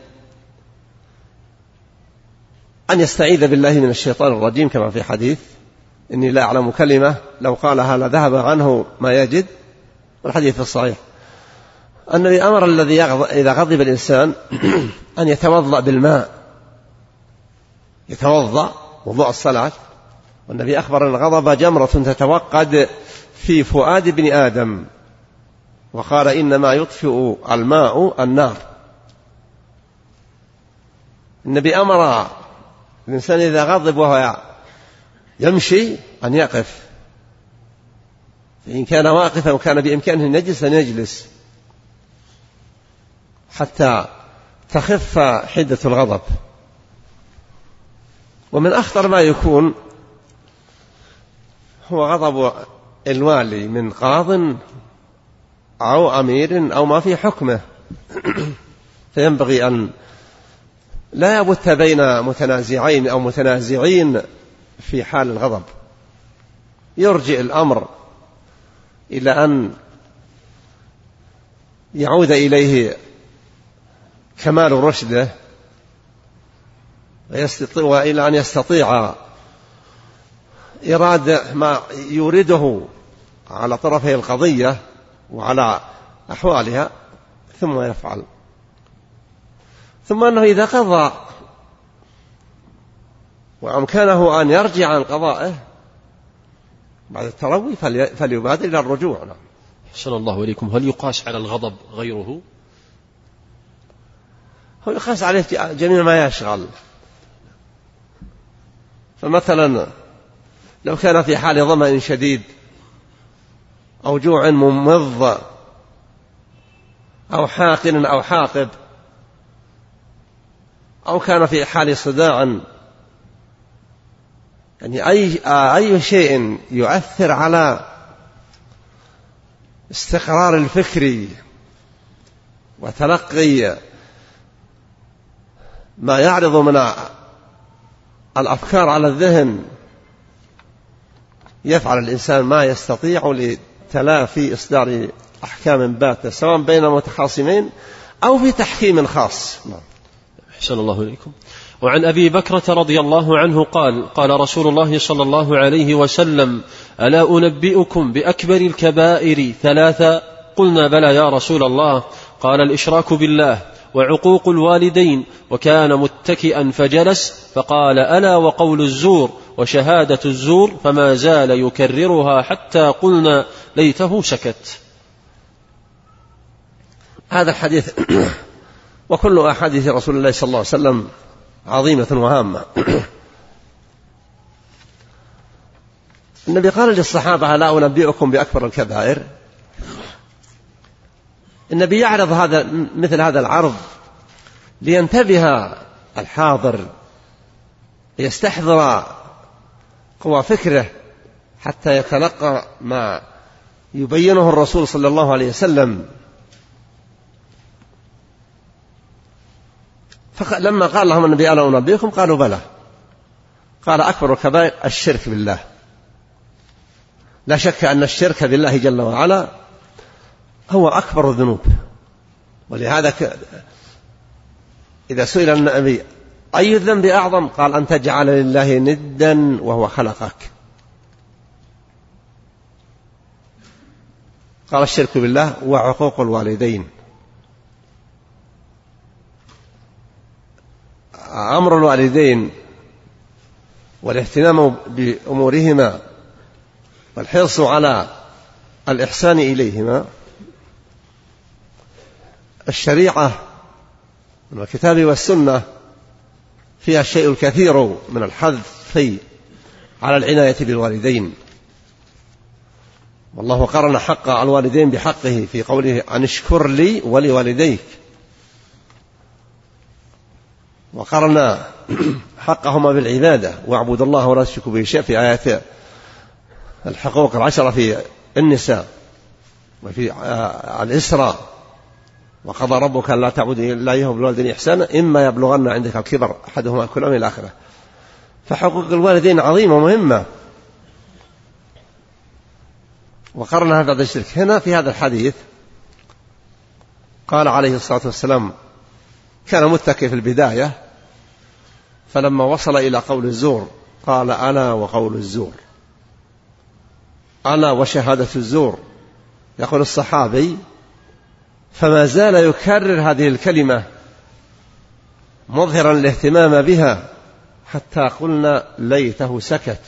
أن يستعيذ بالله من الشيطان الرجيم كما في حديث إني لا أعلم كلمة لو قالها لذهب عنه ما يجد. والحديث الصحيح. النبي أمر الذي إذا غضب الإنسان أن يتوضأ بالماء. يتوضأ وضوء الصلاة. والنبي أخبر أن الغضب جمرة تتوقد في فؤاد ابن آدم. وقال إنما يطفئ الماء النار. النبي أمر الإنسان إذا غضب وهو يمشي أن يقف. فإن كان واقفا وكان بإمكانه أن يجلس أن يجلس. حتى تخف حدة الغضب. ومن أخطر ما يكون هو غضب الوالي من قاض أو أمير أو ما في حكمه. فينبغي أن لا يبت بين متنازعين أو متنازعين في حال الغضب. يرجئ الأمر إلى أن يعود إليه كمال رشده وإلى أن يستطيع إرادة ما يورده على طرفي القضية وعلى أحوالها ثم يفعل. ثم أنه إذا قضى وأمكنه أن يرجع عن قضائه بعد التروي فليبادر إلى الرجوع. نعم. الله إليكم. هل يقاس على الغضب غيره؟ هو يقاس عليه جميع ما يشغل. فمثلا لو كان في حال ظمأ شديد أو جوع ممض أو حاقن أو حاقب أو كان في حال صداع يعني أي أي شيء يؤثر على استقرار الفكر وتلقي ما يعرض من الأفكار على الذهن يفعل الإنسان ما يستطيع لتلافي إصدار أحكام باتة سواء بين متخاصمين أو في تحكيم خاص. نعم. أحسن الله إليكم. وعن أبي بكرة رضي الله عنه قال قال رسول الله صلى الله عليه وسلم ألا أنبئكم بأكبر الكبائر ثلاثا قلنا بلى يا رسول الله. قال الإشراك بالله. وعقوق الوالدين وكان متكئا فجلس فقال ألا وقول الزور وشهادة الزور فما زال يكررها حتى قلنا ليته سكت. هذا الحديث وكل أحاديث رسول الله صلى الله عليه وسلم عظيمة وهامة. النبي قال للصحابة ألا أنبئكم بأكبر الكبائر؟ النبي يعرض هذا مثل هذا العرض لينتبه الحاضر ليستحضر قوى فكره حتى يتلقى ما يبينه الرسول صلى الله عليه وسلم. فلما قال لهم النبي ألا أنبئكم؟ قالوا بلى. قال أكبر الكبائر الشرك بالله. لا شك أن الشرك بالله جل وعلا هو أكبر الذنوب. ولهذا ك... إذا سئل النبي أي الذنب أعظم؟ قال أن تجعل لله ندا وهو خلقك. قال الشرك بالله وعقوق الوالدين. أمر الوالدين والاهتمام بأمورهما والحرص على الإحسان إليهما الشريعة من الكتاب والسنة فيها الشيء الكثير من الحث على العناية بالوالدين. والله قرن حق الوالدين بحقه في قوله أن اشكر لي ولوالديك. وقرن حقهما بالعبادة. واعبد الله ولا تشركوا به شيء في آيات الحقوق العشرة في النساء. وفي الإسراء. وقضى ربك أن لا تعبد إلا إياه بالوالدين إحسانا إما يبلغن عندك الكبر أحدهما كلهم إلى آخره. فحقوق الوالدين عظيمة ومهمة. وقرنها بعد الشرك. هنا في هذا الحديث قال عليه الصلاة والسلام كان متكئ في البداية فلما وصل إلى قول الزور قال أنا وقول الزور. أنا وشهادة الزور. يقول الصحابي فما زال يكرر هذه الكلمة مظهرا الاهتمام بها حتى قلنا ليته سكت.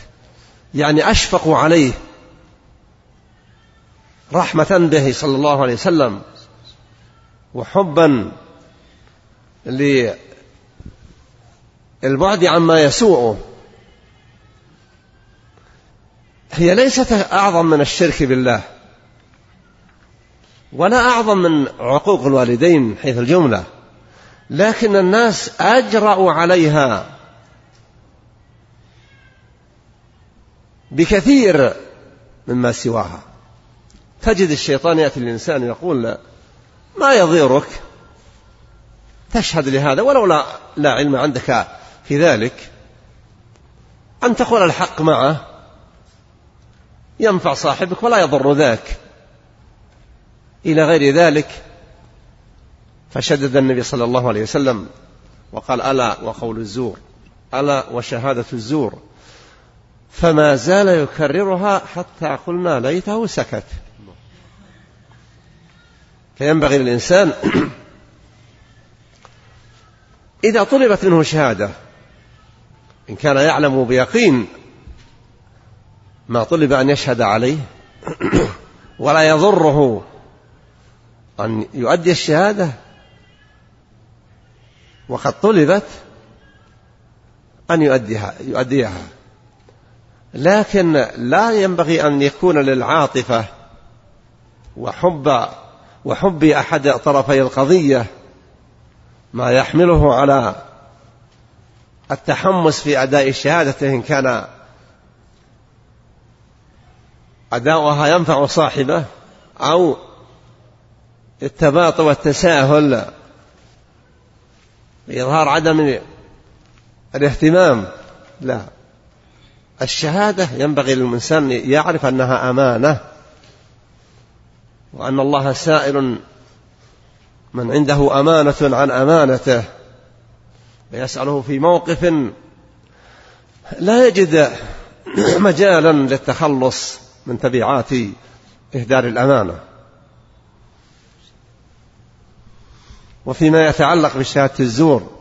يعني أشفقوا عليه رحمة به صلى الله عليه وسلم وحبا للبعد عما يسوءه هي ليست أعظم من الشرك بالله. ولا أعظم من عقوق الوالدين حيث الجملة. لكن الناس أجرأوا عليها بكثير مما سواها. تجد الشيطان يأتي الإنسان يقول ما يضيرك؟ تشهد لهذا ولو لا, لا علم عندك في ذلك. أن تقول الحق معه ينفع صاحبك ولا يضر ذاك. إلى غير ذلك فشدد النبي صلى الله عليه وسلم وقال ألا وقول الزور ألا وشهادة الزور. فما زال يكررها حتى قلنا ليته سكت. فينبغي للإنسان إذا طلبت منه شهادة إن كان يعلم بيقين ما طلب أن يشهد عليه ولا يضره أن يؤدي الشهادة. وقد طلبت أن يؤديها يؤديها. لكن لا ينبغي أن يكون للعاطفة وحب وحب أحد طرفي القضية ما يحمله على التحمس في أداء الشهادة إن كان أداؤها ينفع صاحبه أو التباطؤ والتساهل بإظهار عدم الاهتمام لا. الشهادة ينبغي للإنسان يعرف أنها أمانة وأن الله سائل من عنده أمانة عن أمانته ويسأله في موقف لا يجد مجالا للتخلص من تبعات إهدار الأمانة. وفيما يتعلق بشهادة الزور.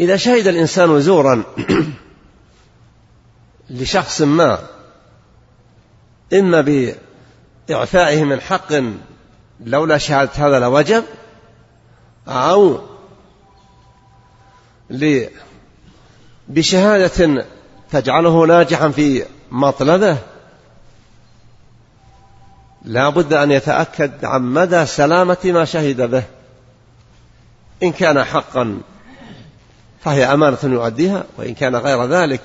إذا شهد الإنسان زورا لشخص ما إما بإعفائه من حق لولا شهادة هذا لوجب أو بشهادة تجعله ناجحا في مطلبه لا بد أن يتأكد عن مدى سلامة ما شهد به. إن كان حقا فهي أمانة يؤديها وإن كان غير ذلك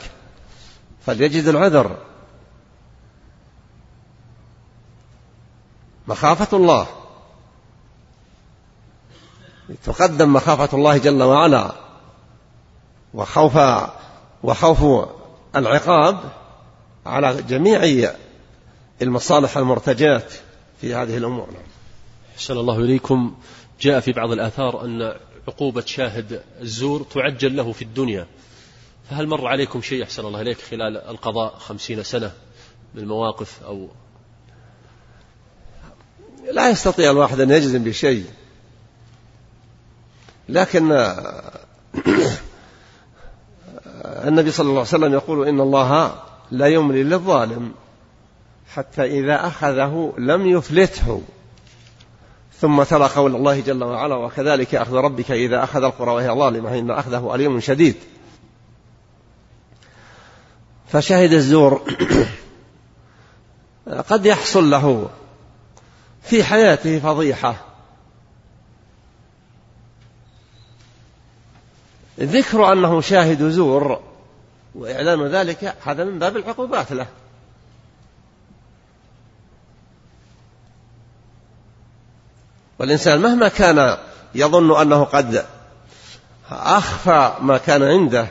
فليجد العذر. مخافة الله. تقدم مخافة الله جل وعلا وخوف وخوف العقاب على جميع المصالح المرتجاة في هذه الأمور. أحسن الله إليكم. جاء في بعض الآثار أن عقوبة شاهد الزور تعجل له في الدنيا. فهل مر عليكم شيء أحسن الله إليك خلال القضاء خمسين سنة من المواقف أو؟ لا يستطيع الواحد أن يجزم بشيء. لكن النبي صلى الله عليه وسلم يقول إن الله لا يملي للظالم. حتى إذا أخذه لم يفلته. ثم ترى قول الله جل وعلا وكذلك أخذ ربك إذا أخذ القرى وهي ظالمة إن أخذه أليم شديد. فشاهد الزور قد يحصل له في حياته فضيحة. ذكر أنه شاهد زور وإعلان ذلك هذا من باب العقوبات له. والإنسان مهما كان يظن أنه قد أخفى ما كان عنده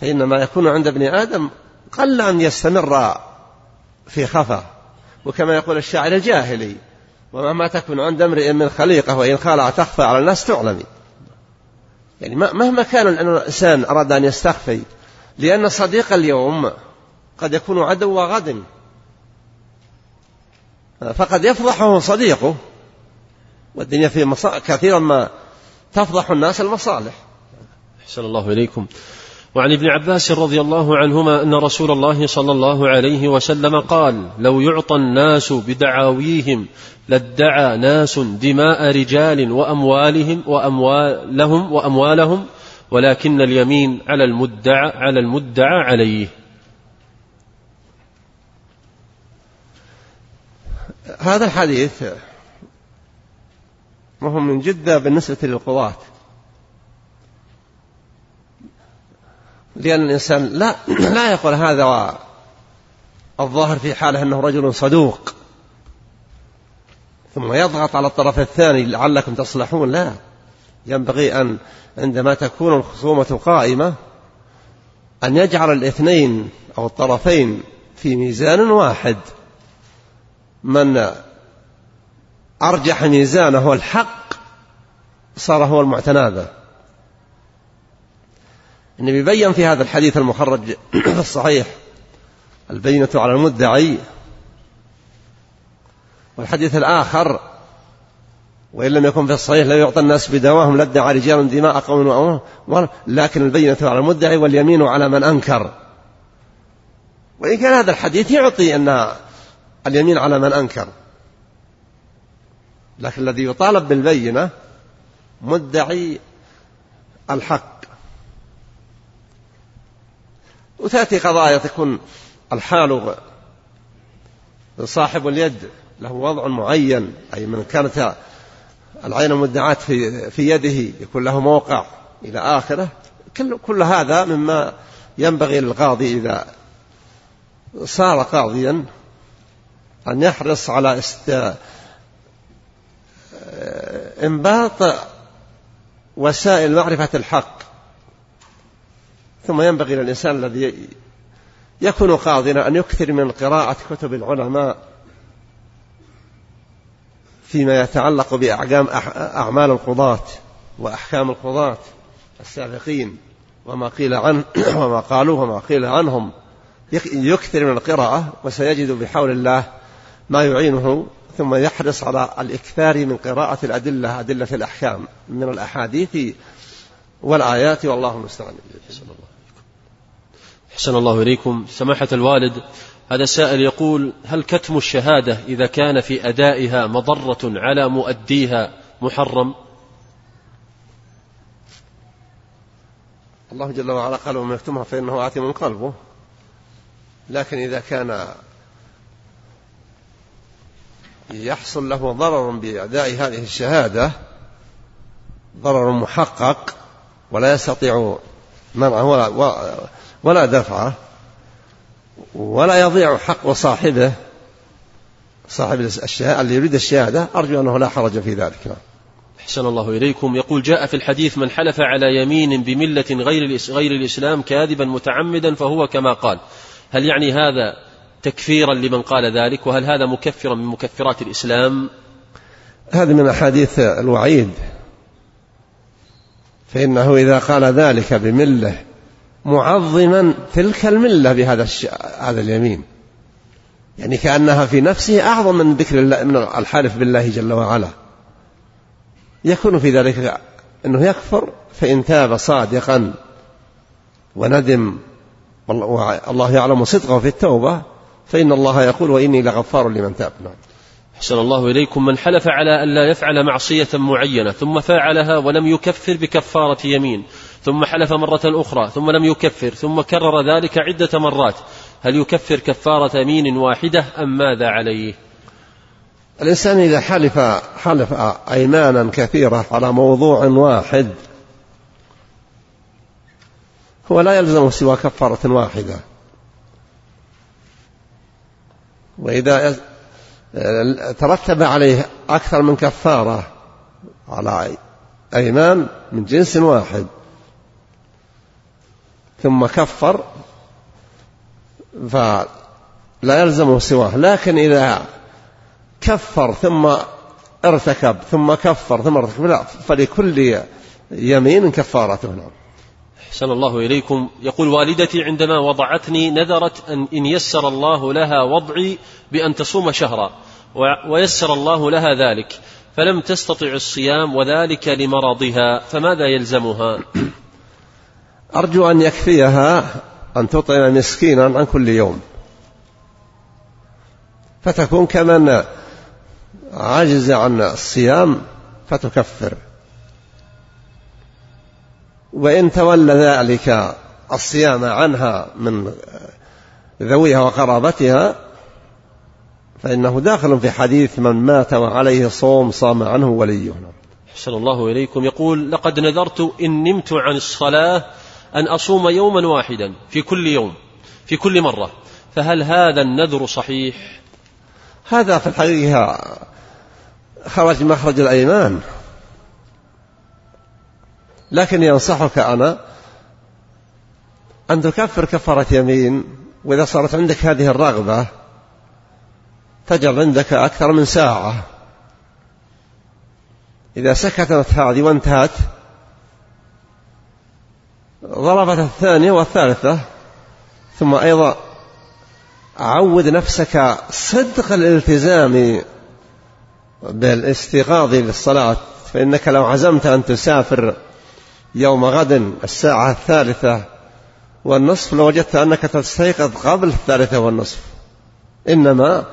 فإن ما يكون عند ابن آدم قل أن يستمر في خفا وكما يقول الشاعر الجاهلي ومهما تكون عند امرئ من خليقة وإن خالع تخفى على الناس تعلمي يعني مهما كان الإنسان أراد أن يستخفي لأن صديق اليوم قد يكون عدو غد فقد يفضحه صديقه. والدنيا في مصا... كثيرا ما تفضح الناس المصالح. أحسن الله إليكم. وعن ابن عباس رضي الله عنهما أن رسول الله صلى الله عليه وسلم قال لو يعطى الناس بدعاويهم لادعى ناس دماء رجال وأموالهم وأموالهم وأموالهم ولكن اليمين على المدعى على المدعى عليه. هذا الحديث مهم من جدة بالنسبة للقضاة. لأن الإنسان لا لا يقول هذا الظاهر في حاله أنه رجل صدوق. ثم يضغط على الطرف الثاني لعلكم تصلحون. لا ينبغي أن عندما تكون الخصومة قائمة أن يجعل الاثنين أو الطرفين في ميزان واحد. من أرجح ميزانه الحق صار هو المعتنى به النبي بين في هذا الحديث المخرج في الصحيح البينة على المدعي والحديث الآخر وإن لم يكن في الصحيح لا يعطى الناس بدواهم لادعى رجال دماء قوم لكن البينة على المدعي واليمين على من أنكر. وإن كان هذا الحديث يعطي أن اليمين على من أنكر. لكن الذي يطالب بالبينة مدعي الحق. وتأتي قضايا تكون الحال صاحب اليد له وضع معين أي من كانت العين المدعاة في, في يده يكون له موقع إلى آخره. كل, كل هذا مما ينبغي للقاضي إذا صار قاضيا أن يحرص على است انباط وسائل معرفة الحق ثم ينبغي للإنسان الذي يكون قاضيا أن يكثر من قراءة كتب العلماء فيما يتعلق بأعجام أعمال القضاة وأحكام القضاة السابقين وما قيل عنه وما قالوه وما قيل عنهم. يكثر من القراءة وسيجد بحول الله ما يعينه ثم يحرص على الإكثار من قراءة الأدلة أدلة الأحكام من الأحاديث والآيات والله المستعان أحسن الله إليكم. سماحة الوالد هذا السائل يقول هل كتم الشهادة إذا كان في أدائها مضرة على مؤديها محرم؟ الله جل وعلا قال ومن يكتمها فإنه آثم قلبه. لكن إذا كان يحصل له ضرر بأداء هذه الشهادة ضرر محقق ولا يستطيع منعه ولا, ولا دفعه ولا يضيع حق صاحبه صاحب الشهادة اللي يريد الشهادة أرجو أنه لا حرج في ذلك. نعم. أحسن الله إليكم. يقول جاء في الحديث من حلف على يمين بملة غير غير الإسلام كاذبا متعمدا فهو كما قال. هل يعني هذا تكفيرا لمن قال ذلك وهل هذا مكفرا من مكفرات الإسلام؟ هذه من أحاديث الوعيد. فإنه إذا قال ذلك بملة معظما تلك الملة بهذا هذا اليمين. يعني كأنها في نفسه أعظم من ذكر الله من الحالف بالله جل وعلا. يكون في ذلك أنه يكفر فإن تاب صادقا وندم والله يعلم صدقه في التوبة فإن الله يقول وإني لغفار لمن تاب. نعم. أحسن الله إليكم. من حلف على أن لا يفعل معصية معينة ثم فعلها ولم يكفر بكفارة يمين ثم حلف مرة أخرى ثم لم يكفر ثم كرر ذلك عدة مرات هل يكفر كفارة يمين واحدة أم ماذا عليه؟ الإنسان إذا حلف حلف أيمانا كثيرة على موضوع واحد هو لا يلزمه سوى كفارة واحدة. وإذا ترتب عليه أكثر من كفارة على أيمان من جنس واحد. ثم كفر فلا يلزمه سواه. لكن إذا كفر ثم ارتكب ثم كفر ثم ارتكب لا فلكل يمين كفارته نعم. أحسن الله إليكم. يقول والدتي عندما وضعتني نذرت أن إن يسر الله لها وضعي بأن تصوم شهرا ويسر الله لها ذلك فلم تستطع الصيام وذلك لمرضها فماذا يلزمها؟ أرجو أن يكفيها أن تطعم مسكينا عن كل يوم. فتكون كمن عجز عن الصيام فتكفر. وإن تولى ذلك الصيام عنها من ذويها وقرابتها فإنه داخل في حديث من مات وعليه صوم صام عنه وليه. أحسن الله إليكم. يقول لقد نذرت إن نمت عن الصلاة أن أصوم يوما واحدا في كل يوم في كل مرة فهل هذا النذر صحيح؟ هذا في الحقيقة خرج مخرج الأيمان. لكن ينصحك أنا أن تكفر كفارة يمين وإذا صارت عندك هذه الرغبة تجر عندك أكثر من ساعة. إذا سكتت هذه وانتهت ضربت الثانية والثالثة ثم أيضا عود نفسك صدق الالتزام بالإستيقاظ للصلاة فإنك لو عزمت أن تسافر يوم غد الساعة الثالثة والنصف لوجدت أنك تستيقظ قبل الثالثة والنصف. إنما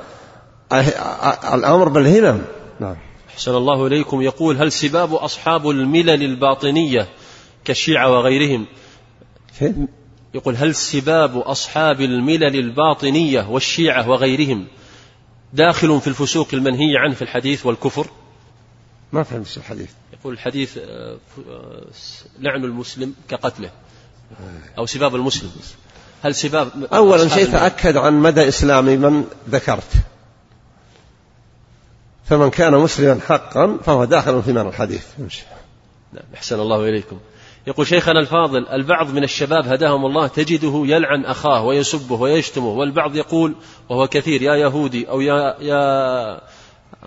الأمر بالهمم نعم. أحسن الله إليكم. يقول هل سباب أصحاب الملل الباطنية كالشيعة وغيرهم؟ يقول هل سباب أصحاب الملل الباطنية والشيعة وغيرهم داخل في الفسوق المنهي عنه في الحديث والكفر؟ ما فهمت الحديث. يقول الحديث آه، آه، لعن المسلم كقتله أو سباب المسلم. هل سباب أولا شيء تأكد عن مدى إسلام من ذكرت. فمن كان مسلما حقا فهو داخل في معنى الحديث. نعم أحسن الله إليكم. يقول شيخنا الفاضل البعض من الشباب هداهم الله تجده يلعن أخاه ويسبه ويشتمه والبعض يقول وهو كثير يا يهودي أو يا, يا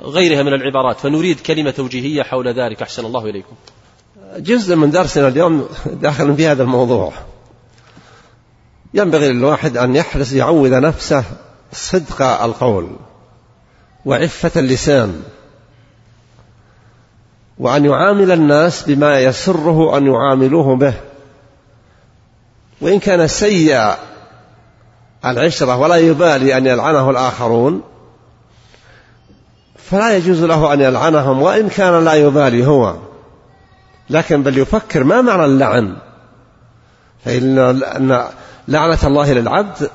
غيرها من العبارات فنريد كلمة توجيهية حول ذلك. أحسن الله إليكم. جزء من درسنا اليوم داخل في هذا الموضوع. ينبغي للواحد أن يحرص يعود نفسه صدق القول وعفة اللسان وأن يعامل الناس بما يسره أن يعاملوه به. وإن كان سيء العشرة ولا يبالي أن يلعنه الآخرون فلا يجوز له أن يلعنهم وإن كان لا يبالي هو. لكن بل يفكر ما معنى اللعن؟ فإن لعنة الله للعبد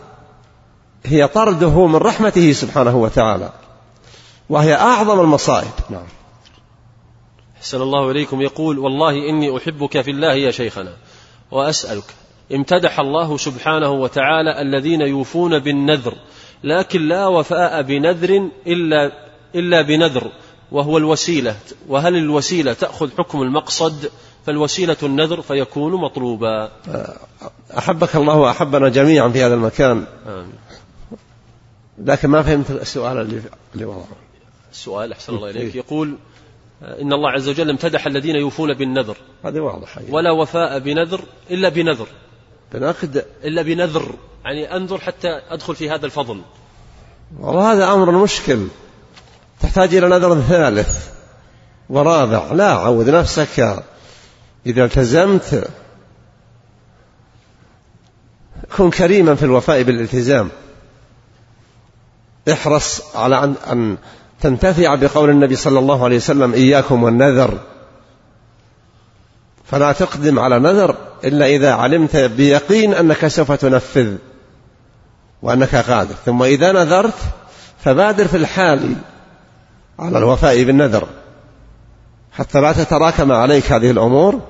هي طرده من رحمته سبحانه وتعالى وهي أعظم المصائب. نعم. أحسن الله إليكم. يقول والله إني أحبك في الله يا شيخنا وأسألك امتدح الله سبحانه وتعالى الذين يوفون بالنذر لكن لا وفاء بنذر إلا إلا بنذر وهو الوسيلة. وهل الوسيلة تأخذ حكم المقصد؟ فالوسيلة النذر فيكون مطلوبا. أحبك الله وأحبنا جميعا في هذا المكان. آمين. لكن ما فهمت السؤال اللي وضعه السؤال أحسن الله إليك. يقول إن الله عز وجل امتدح الذين يوفون بالنذر. هذه واضحة. ولا وفاء بنذر إلا بنذر. بنقد إلا بنذر. يعني أنذر حتى أدخل في هذا الفضل. وهذا أمر مشكل. تحتاج إلى نذر ثالث ورابع. لا عود نفسك. إذا التزمت كن كريما في الوفاء بالالتزام. احرص على أن تنتفع بقول النبي صلى الله عليه وسلم إياكم والنذر. فلا تقدم على نذر إلا إذا علمت بيقين أنك سوف تنفذ وأنك قادر ثم إذا نذرت فبادر في الحال. على الوفاء بالنذر. حتى لا تتراكم عليك هذه الأمور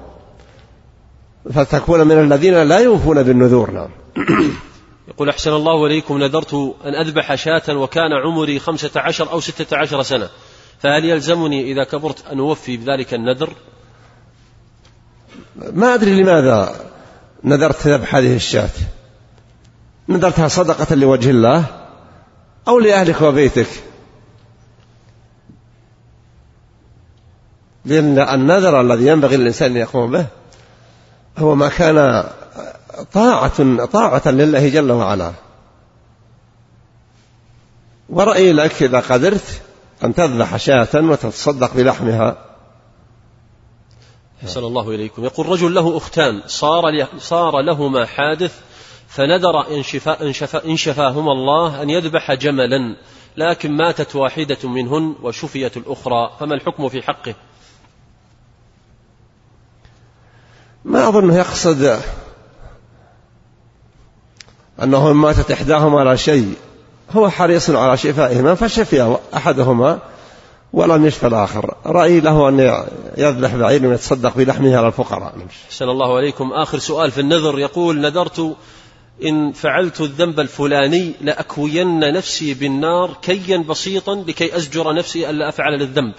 فتكون من الذين لا يوفون بالنذور. نعم. يقول أحسن الله إليكم نذرت أن أذبح شاة وكان عمري خمسة عشر أو ستة عشر سنة. فهل يلزمني إذا كبرت أن أوفي بذلك النذر؟ ما أدري لماذا نذرت ذبح هذه الشاة. نذرتها صدقة لوجه الله أو لأهلك وبيتك. لأن النذر الذي ينبغي للإنسان أن يقوم به هو ما كان طاعة طاعة لله جل وعلا. ورأيي لك إذا قدرت أن تذبح شاة وتتصدق بلحمها. أحسن الله إليكم. يقول رجل له أختان صار صار لهما حادث فنذر إن, شفا إن, شفا إن شفاهما الله أن يذبح جملا لكن ماتت واحدة منهن وشفيت الأخرى فما الحكم في حقه؟ ما أظنه يقصد أنه ماتت إحداهما على شيء. هو حريص على شفائهما فشفي أحدهما ولم يشفى الآخر. رأيي له أن يذبح بعير ويتصدق بلحمه على الفقراء. أحسن الله عليكم. آخر سؤال في النذر يقول نذرت إن فعلت الذنب الفلاني لأكوين نفسي بالنار كيا بسيطا لكي أزجر نفسي ألا أفعل الذنب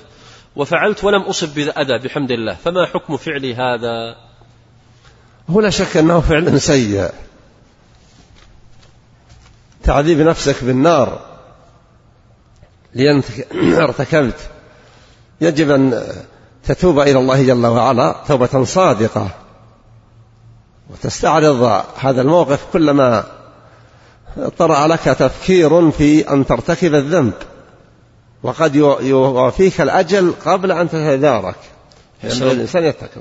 وفعلت ولم أصب بأذى بحمد الله. فما حكم فعلي هذا؟ هو لا شك أنه فعل سيء. تعذيب نفسك بالنار. لأنك ارتكبت. يجب أن تتوب إلى الله جل وعلا توبة صادقة. وتستعرض هذا الموقف كلما طرأ لك تفكير في أن ترتكب الذنب. وقد يوافيك الأجل قبل أن تتدارك. الإنسان يتكل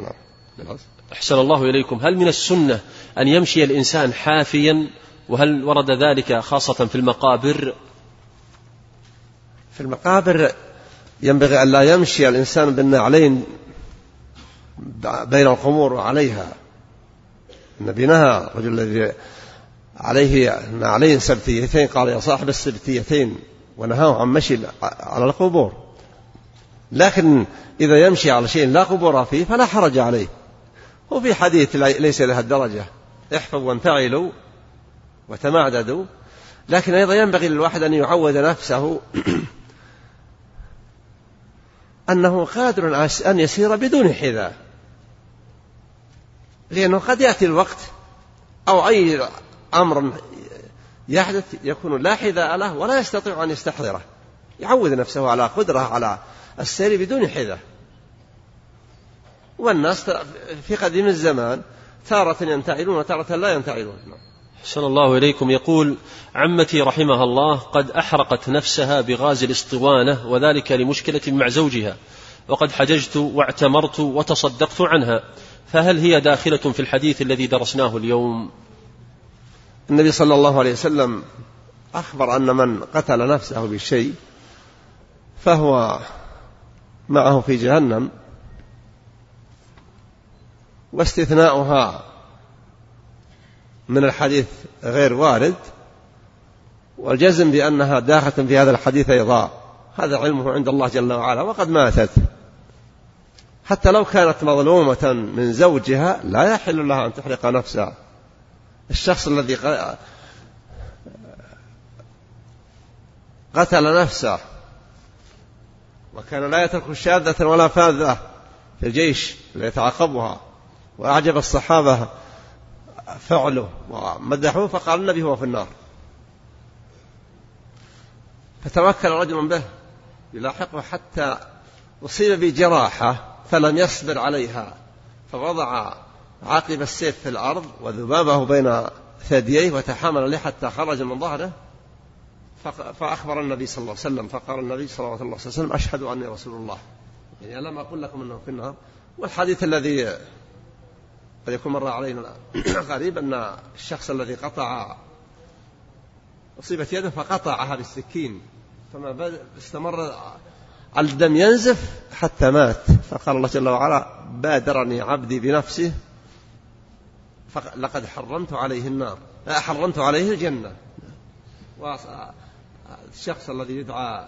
أحسن الله إليكم. هل من السنة أن يمشي الإنسان حافيا؟ وهل ورد ذلك خاصة في المقابر؟ في المقابر ينبغي أن لا يمشي الإنسان بالنعلين بين القبور وعليها النبي نهى الرجل الذي عليه نعلين سبتيتين قال يا صاحب السبتيتين ونهاه عن مشي على القبور. لكن إذا يمشي على شيء لا قبور فيه فلا حرج عليه. وفي حديث ليس لها الدرجة. احفظوا وانفعلوا وتمعددوا لكن أيضا ينبغي للواحد أن يعود نفسه أنه قادر أن يسير بدون حذاء. لأنه قد يأتي الوقت أو أي أمر يحدث يكون لا حذاء له ولا يستطيع أن يستحضره. يعود نفسه على قدرة على السير بدون حذاء. والناس في قديم الزمان تارة ينتعلون وتارة لا ينتعلون. أحسن الله إليكم. يقول عمتي رحمها الله قد أحرقت نفسها بغاز الاسطوانة وذلك لمشكلة مع زوجها. وقد حججت واعتمرت وتصدقت عنها. فهل هي داخلة في الحديث الذي درسناه اليوم؟ النبي صلى الله عليه وسلم أخبر أن من قتل نفسه بشيء فهو معه في جهنم. واستثناؤها من الحديث غير وارد والجزم بأنها داخلة في هذا الحديث أيضا. هذا علمه عند الله جل وعلا وقد ماتت. حتى لو كانت مظلومة من زوجها لا يحل لها أن تحرق نفسها. الشخص الذي قتل نفسه وكان لا يترك شاذة ولا فاذة في الجيش ليتعاقبها. وأعجب الصحابة فعله. ومدحوه فقال النبي هو في النار. فتوكل رجل به يلاحقه حتى أصيب بجراحة فلم يصبر عليها. فوضع عقب السيف في الأرض وذبابه بين ثدييه وتحامل له حتى خرج من ظهره. فأخبر النبي صلى الله عليه وسلم فقال النبي صلى الله عليه وسلم أشهد أني رسول الله. يعني ألم أقول لكم أنه في النار. والحديث الذي قد يكون مر علينا قريب أن الشخص الذي قطع أصيبت يده فقطعها بالسكين فما استمر الدم ينزف حتى مات. فقال الله جل وعلا بادرني عبدي بنفسه لقد حرمت عليه النار. حرمت عليه الجنة. الشخص الذي يدعى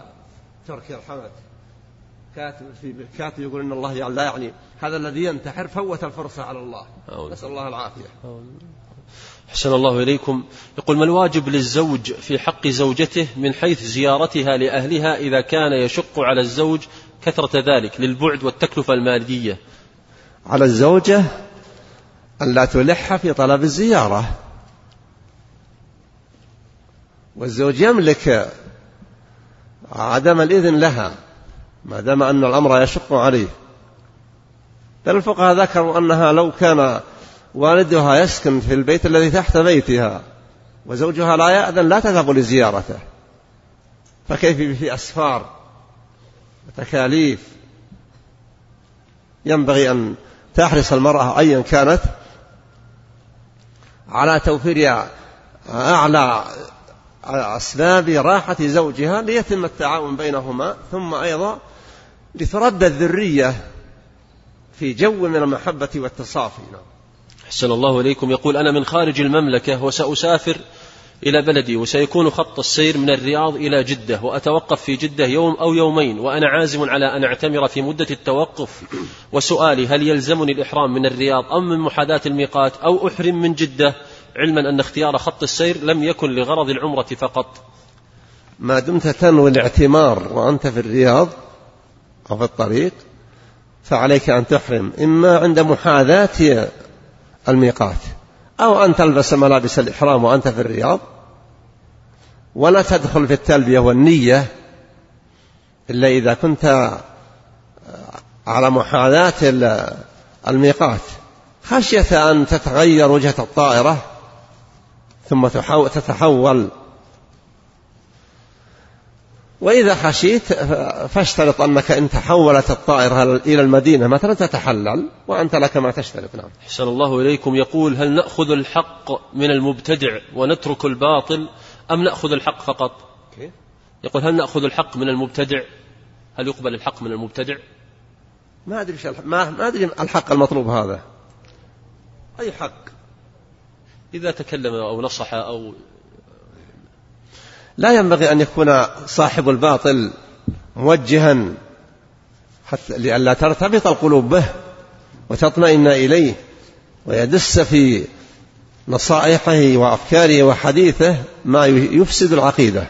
تركي الحمد كاتب في كاتب يقول إن الله يعني لا يعني هذا الذي ينتحر فوت الفرصه على الله. نسأل الله العافية. أحسن الله إليكم. يقول ما الواجب للزوج في حق زوجته من حيث زيارتها لأهلها إذا كان يشق على الزوج كثرة ذلك للبعد والتكلفة المادية على الزوجة أن لا تلح في طلب الزيارة. والزوج يملك عدم الإذن لها. ما دام أن الأمر يشق عليه. بل الفقهاء ذكروا أنها لو كان والدها يسكن في البيت الذي تحت بيتها وزوجها لا يأذن لا تذهب لزيارته فكيف في أسفار وتكاليف؟ ينبغي أن تحرص المرأة أيا كانت على توفير أعلى أسباب راحة زوجها ليتم التعاون بينهما. ثم أيضا لترد الذرية في جو من المحبة والتصافي. نعم. أحسن الله إليكم. يقول أنا من خارج المملكة وسأسافر إلى بلدي وسيكون خط السير من الرياض إلى جدة وأتوقف في جدة يوم أو يومين وأنا عازم على أن أعتمر في مدة التوقف وسؤالي هل يلزمني الإحرام من الرياض أم من محاذاة الميقات أو أحرم من جدة؟ علما أن اختيار خط السير لم يكن لغرض العمرة فقط. ما دمت تنوي الاعتمار وأنت في الرياض أو في الطريق فعليك أن تحرم إما عند محاذاة الميقات أو أن تلبس ملابس الإحرام وأنت في الرياض ولا تدخل في التلبية والنية إلا إذا كنت على محاذاة الميقات. خشية أن تتغير وجهة الطائرة ثم تتحول وإذا خشيت فاشترط أنك إن تحولت الطائرة إلى المدينة مثلا تتحلل وأنت لك ما تشترط نعم. حسن الله إليكم. يقول هل نأخذ الحق من المبتدع ونترك الباطل أم نأخذ الحق فقط؟ يقول هل نأخذ الحق من المبتدع؟ هل يقبل الحق من المبتدع؟ ما أدري ما, ما أدري الحق المطلوب هذا. أي حق؟ إذا تكلم أو نصح أو لا ينبغي أن يكون صاحب الباطل موجها حتى لئلا ترتبط القلوب به وتطمئن إليه ويدس في نصائحه وأفكاره وحديثه ما يفسد العقيدة.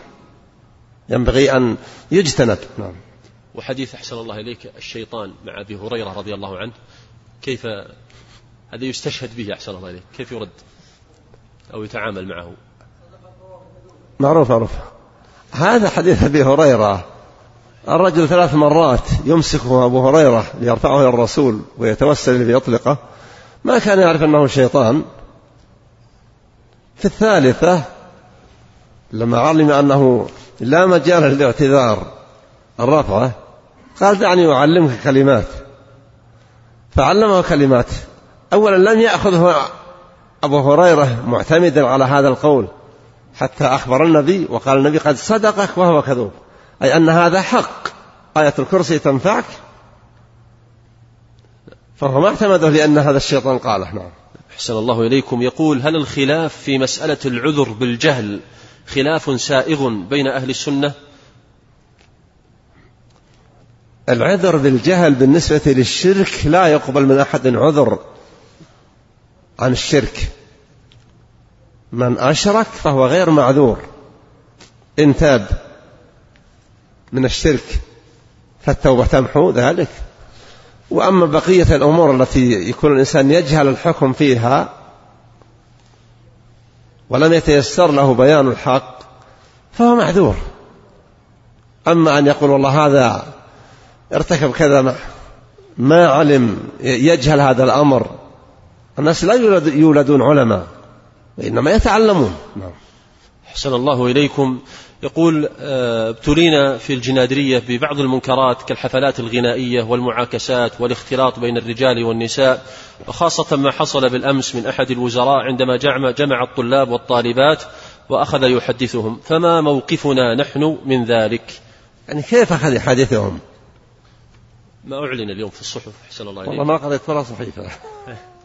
ينبغي أن يجتنب. نعم. وحديث أحسن الله إليك الشيطان مع أبي هريرة رضي الله عنه. كيف هذا يستشهد به أحسن الله إليك؟ كيف يرد أو يتعامل معه؟ معروف معروف. هذا حديث أبي هريرة. الرجل ثلاث مرات يمسكه أبو هريرة ليرفعه إلى الرسول ويتوسل ليطلقه. ما كان يعرف أنه شيطان. في الثالثة لما علم أنه لا مجال للاعتذار الرفعة قال دعني أعلمك كلمات. فعلمه كلمات. أولا لم يأخذه أبو هريرة معتمدا على هذا القول. حتى أخبر النبي وقال النبي قد صدقك وهو كذوب. أي أن هذا حق. آية الكرسي تنفعك؟ فهو ما اعتمده لأن هذا الشيطان قاله نعم. أحسن الله إليكم. يقول هل الخلاف في مسألة العذر بالجهل خلاف سائغ بين أهل السنة؟ العذر بالجهل بالنسبة للشرك لا يقبل من أحد عذر عن الشرك. من أشرك فهو غير معذور. إن تاب من الشرك فالتوبة تمحو ذلك. وأما بقية الأمور التي يكون الإنسان يجهل الحكم فيها ولم يتيسر له بيان الحق فهو معذور. أما أن يقول والله هذا ارتكب كذا ما علم يجهل هذا الأمر. الناس لا يولدون علماء. وإنما يتعلمون. نعم. أحسن الله إليكم. يقول آه، ابتلينا في الجنادرية ببعض المنكرات كالحفلات الغنائية والمعاكسات والاختلاط بين الرجال والنساء وخاصة ما حصل بالأمس من أحد الوزراء عندما جمع, جمع الطلاب والطالبات وأخذ يحدثهم. فما موقفنا نحن من ذلك؟ يعني كيف أخذ يحدثهم؟ ما أعلن اليوم في الصحف أحسن الله إليك. والله ما قرأت ولا صحيفة.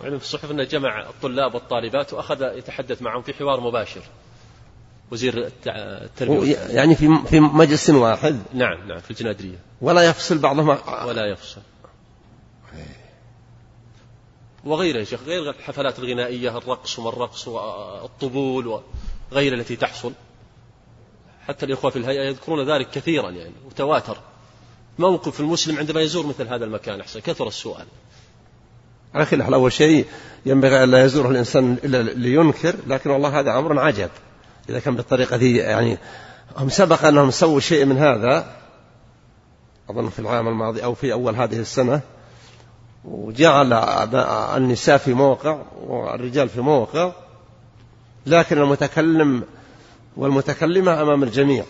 وعلم في الصحف أنه جمع الطلاب والطالبات وأخذ يتحدث معهم في حوار مباشر. وزير التربية يعني في في مجلس واحد؟ نعم نعم في الجنادرية. ولا يفصل بعضهم ولا يفصل. وغيره يا شيخ غير الحفلات الغنائية الرقص والرقص والطبول وغيرها التي تحصل. حتى الإخوة في الهيئة يذكرون ذلك كثيرا يعني وتواتر. موقف المسلم عندما يزور مثل هذا المكان أحسن كثر السؤال. كل حال أول شيء ينبغي أن لا يزوره الإنسان إلا لينكر لكن والله هذا أمر عجب. إذا كان بالطريقة دي يعني هم سبق أنهم سووا شيء من هذا أظن في العام الماضي أو في أول هذه السنة وجعل النساء في موقع والرجال في موقع لكن المتكلم والمتكلمة أمام الجميع.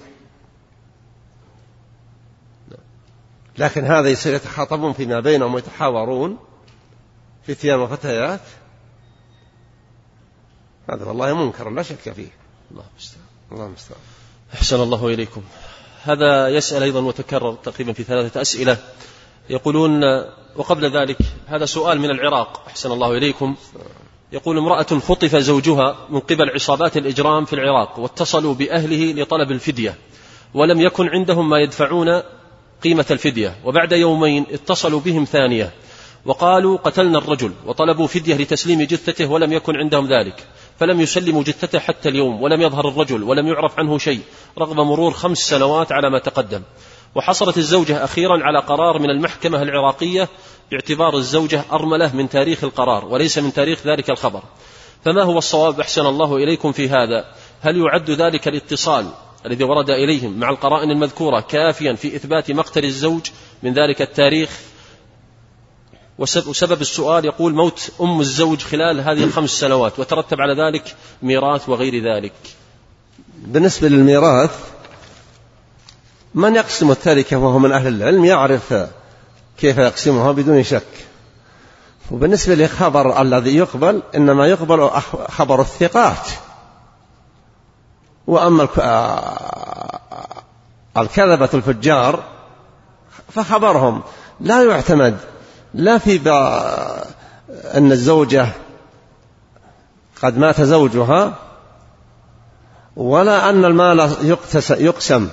لكن هذا يصير يتخاطبون فيما بينهم ويتحاورون. فتيان وفتيات؟ هذا والله منكر لا شك فيه. الله المستعان. الله المستعان. أحسن الله إليكم. هذا يسأل أيضا وتكرر تقريبا في ثلاثة أسئلة. يقولون وقبل ذلك هذا سؤال من العراق. أحسن الله إليكم. يقول امرأة خطف زوجها من قبل عصابات الإجرام في العراق واتصلوا بأهله لطلب الفدية ولم يكن عندهم ما يدفعون قيمة الفدية وبعد يومين اتصلوا بهم ثانية. وقالوا قتلنا الرجل وطلبوا فدية لتسليم جثته ولم يكن عندهم ذلك فلم يسلموا جثته حتى اليوم ولم يظهر الرجل ولم يعرف عنه شيء رغم مرور خمس سنوات على ما تقدم. وحصلت الزوجة أخيرا على قرار من المحكمة العراقية باعتبار الزوجة أرملة من تاريخ القرار وليس من تاريخ ذلك الخبر. فما هو الصواب؟ أحسن الله إليكم في هذا. هل يعد ذلك الاتصال الذي ورد إليهم مع القرائن المذكورة كافيا في إثبات مقتل الزوج من ذلك التاريخ؟ وسبب السؤال يقول موت أم الزوج خلال هذه الخمس سنوات وترتب على ذلك ميراث وغير ذلك. بالنسبة للميراث من يقسم التركة وهو من أهل العلم يعرف كيف يقسمها بدون شك. وبالنسبة للخبر الذي يقبل إنما يقبل خبر الثقات. وأما الكذبة الفجار فخبرهم لا يعتمد لا في أن الزوجة قد مات زوجها ولا أن المال يقسم.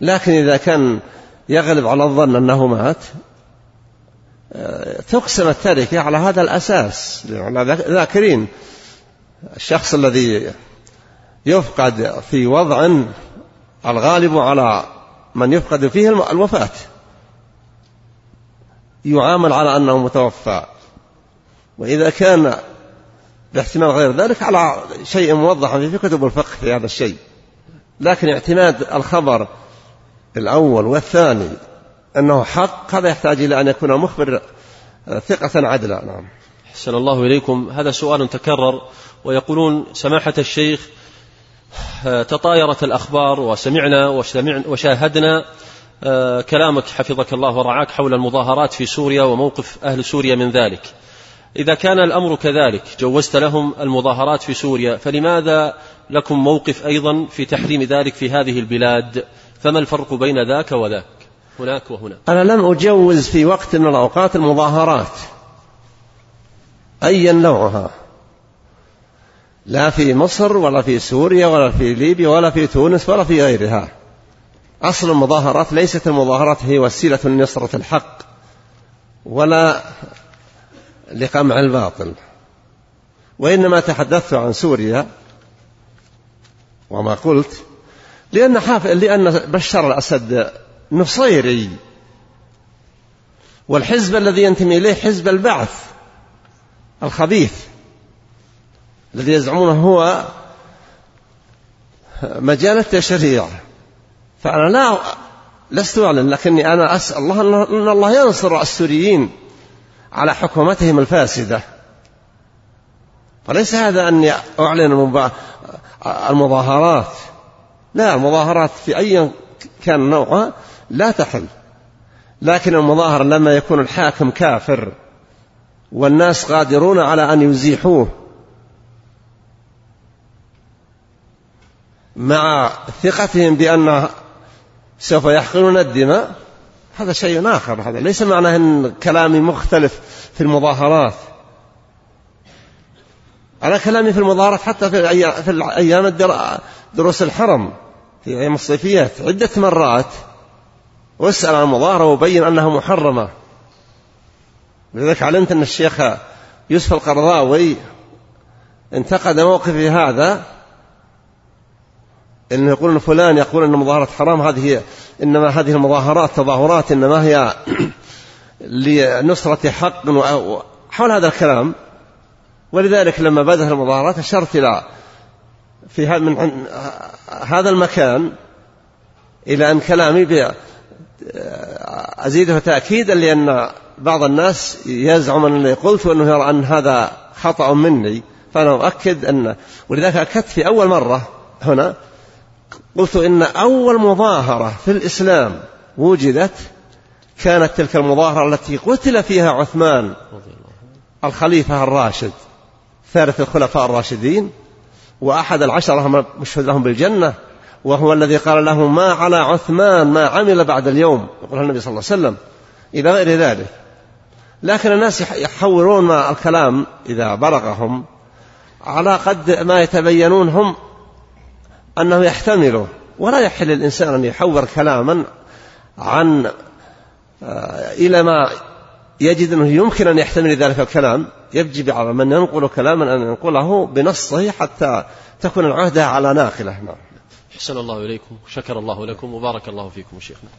لكن إذا كان يغلب على الظن أنه مات تقسم التركة على هذا الأساس ذاكرين. الشخص الذي يفقد في وضع الغالب على من يفقد فيه الوفاة. يعامل على أنه متوفى. وإذا كان باحتمال غير ذلك على شيء موضح في كتب الفقه في هذا الشيء. لكن اعتماد الخبر الأول والثاني أنه حق هذا يحتاج إلى أن يكون مخبر ثقة عدلا. نعم. أحسن الله إليكم. هذا سؤال تكرر ويقولون سماحة الشيخ تطايرت الأخبار وسمعنا وشاهدنا آه، كلامك حفظك الله ورعاك حول المظاهرات في سوريا وموقف أهل سوريا من ذلك. إذا كان الأمر كذلك جوزت لهم المظاهرات في سوريا فلماذا لكم موقف أيضا في تحريم ذلك في هذه البلاد؟ فما الفرق بين ذاك وذاك؟ هناك وهنا أنا لم أجوز في وقت من الأوقات المظاهرات أيا نوعها. لا في مصر ولا في سوريا ولا في ليبيا ولا في تونس ولا في غيرها. أصل المظاهرات ليست المظاهرات هي وسيلة لنصرة الحق ولا لقمع الباطل. وإنما تحدثت عن سوريا وما قلت لأن حاف لأن بشار الأسد نصيري والحزب الذي ينتمي إليه حزب البعث الخبيث الذي يزعمونه هو مجال التشريع. فأنا لا لست أعلن لكني أنا أسأل الله أن الله ينصر السوريين على حكومتهم الفاسدة. فليس هذا أني أعلن المظاهرات. لا المظاهرات في أي كان نوعها لا تحل. لكن المظاهر لما يكون الحاكم كافر والناس قادرون على أن يزيحوه مع ثقتهم بأن سوف يحقنون الدماء؟ هذا شيء آخر هذا ليس معناه أن كلامي مختلف في المظاهرات. على كلامي في المظاهرات حتى في الأيام دروس الحرم في أيام الصيفيات عدة مرات واسأل عن المظاهرة وبين أنها محرمة. لذلك علمت أن الشيخ يوسف القرضاوي انتقد موقفي هذا إنه يقول إن فلان يقول إن المظاهرات حرام هذه إنما هذه المظاهرات تظاهرات إنما هي لنصرة حق حول هذا الكلام. ولذلك لما بدأت المظاهرات أشرت إلى في من هذا المكان إلى أن كلامي أزيده تأكيدا لأن بعض الناس يزعم أنني قلت أنه يرى أن هذا خطأ مني. فأنا أؤكد أن ولذلك أكدت في أول مرة هنا قلت إن أول مظاهرة في الإسلام وجدت كانت تلك المظاهرة التي قتل فيها عثمان الخليفة الراشد ثالث الخلفاء الراشدين وأحد العشرة مشهد لهم بالجنة وهو الذي قال له ما على عثمان ما عمل بعد اليوم يقول النبي صلى الله عليه وسلم إلى غير ذلك. لكن الناس يحولون الكلام إذا بلغهم على قد ما يتبينون هم أنه يحتمله ولا يحل الإنسان أن يحور كلاما عن آه، إلى ما يجد أنه يمكن أن يحتمل ذلك الكلام. يجب على من ينقل كلاما أن ينقله بنصه حتى تكون العهدة على ناقله. نعم. حسن الله إليكم. شكر الله لكم. وبارك الله فيكم شيخنا.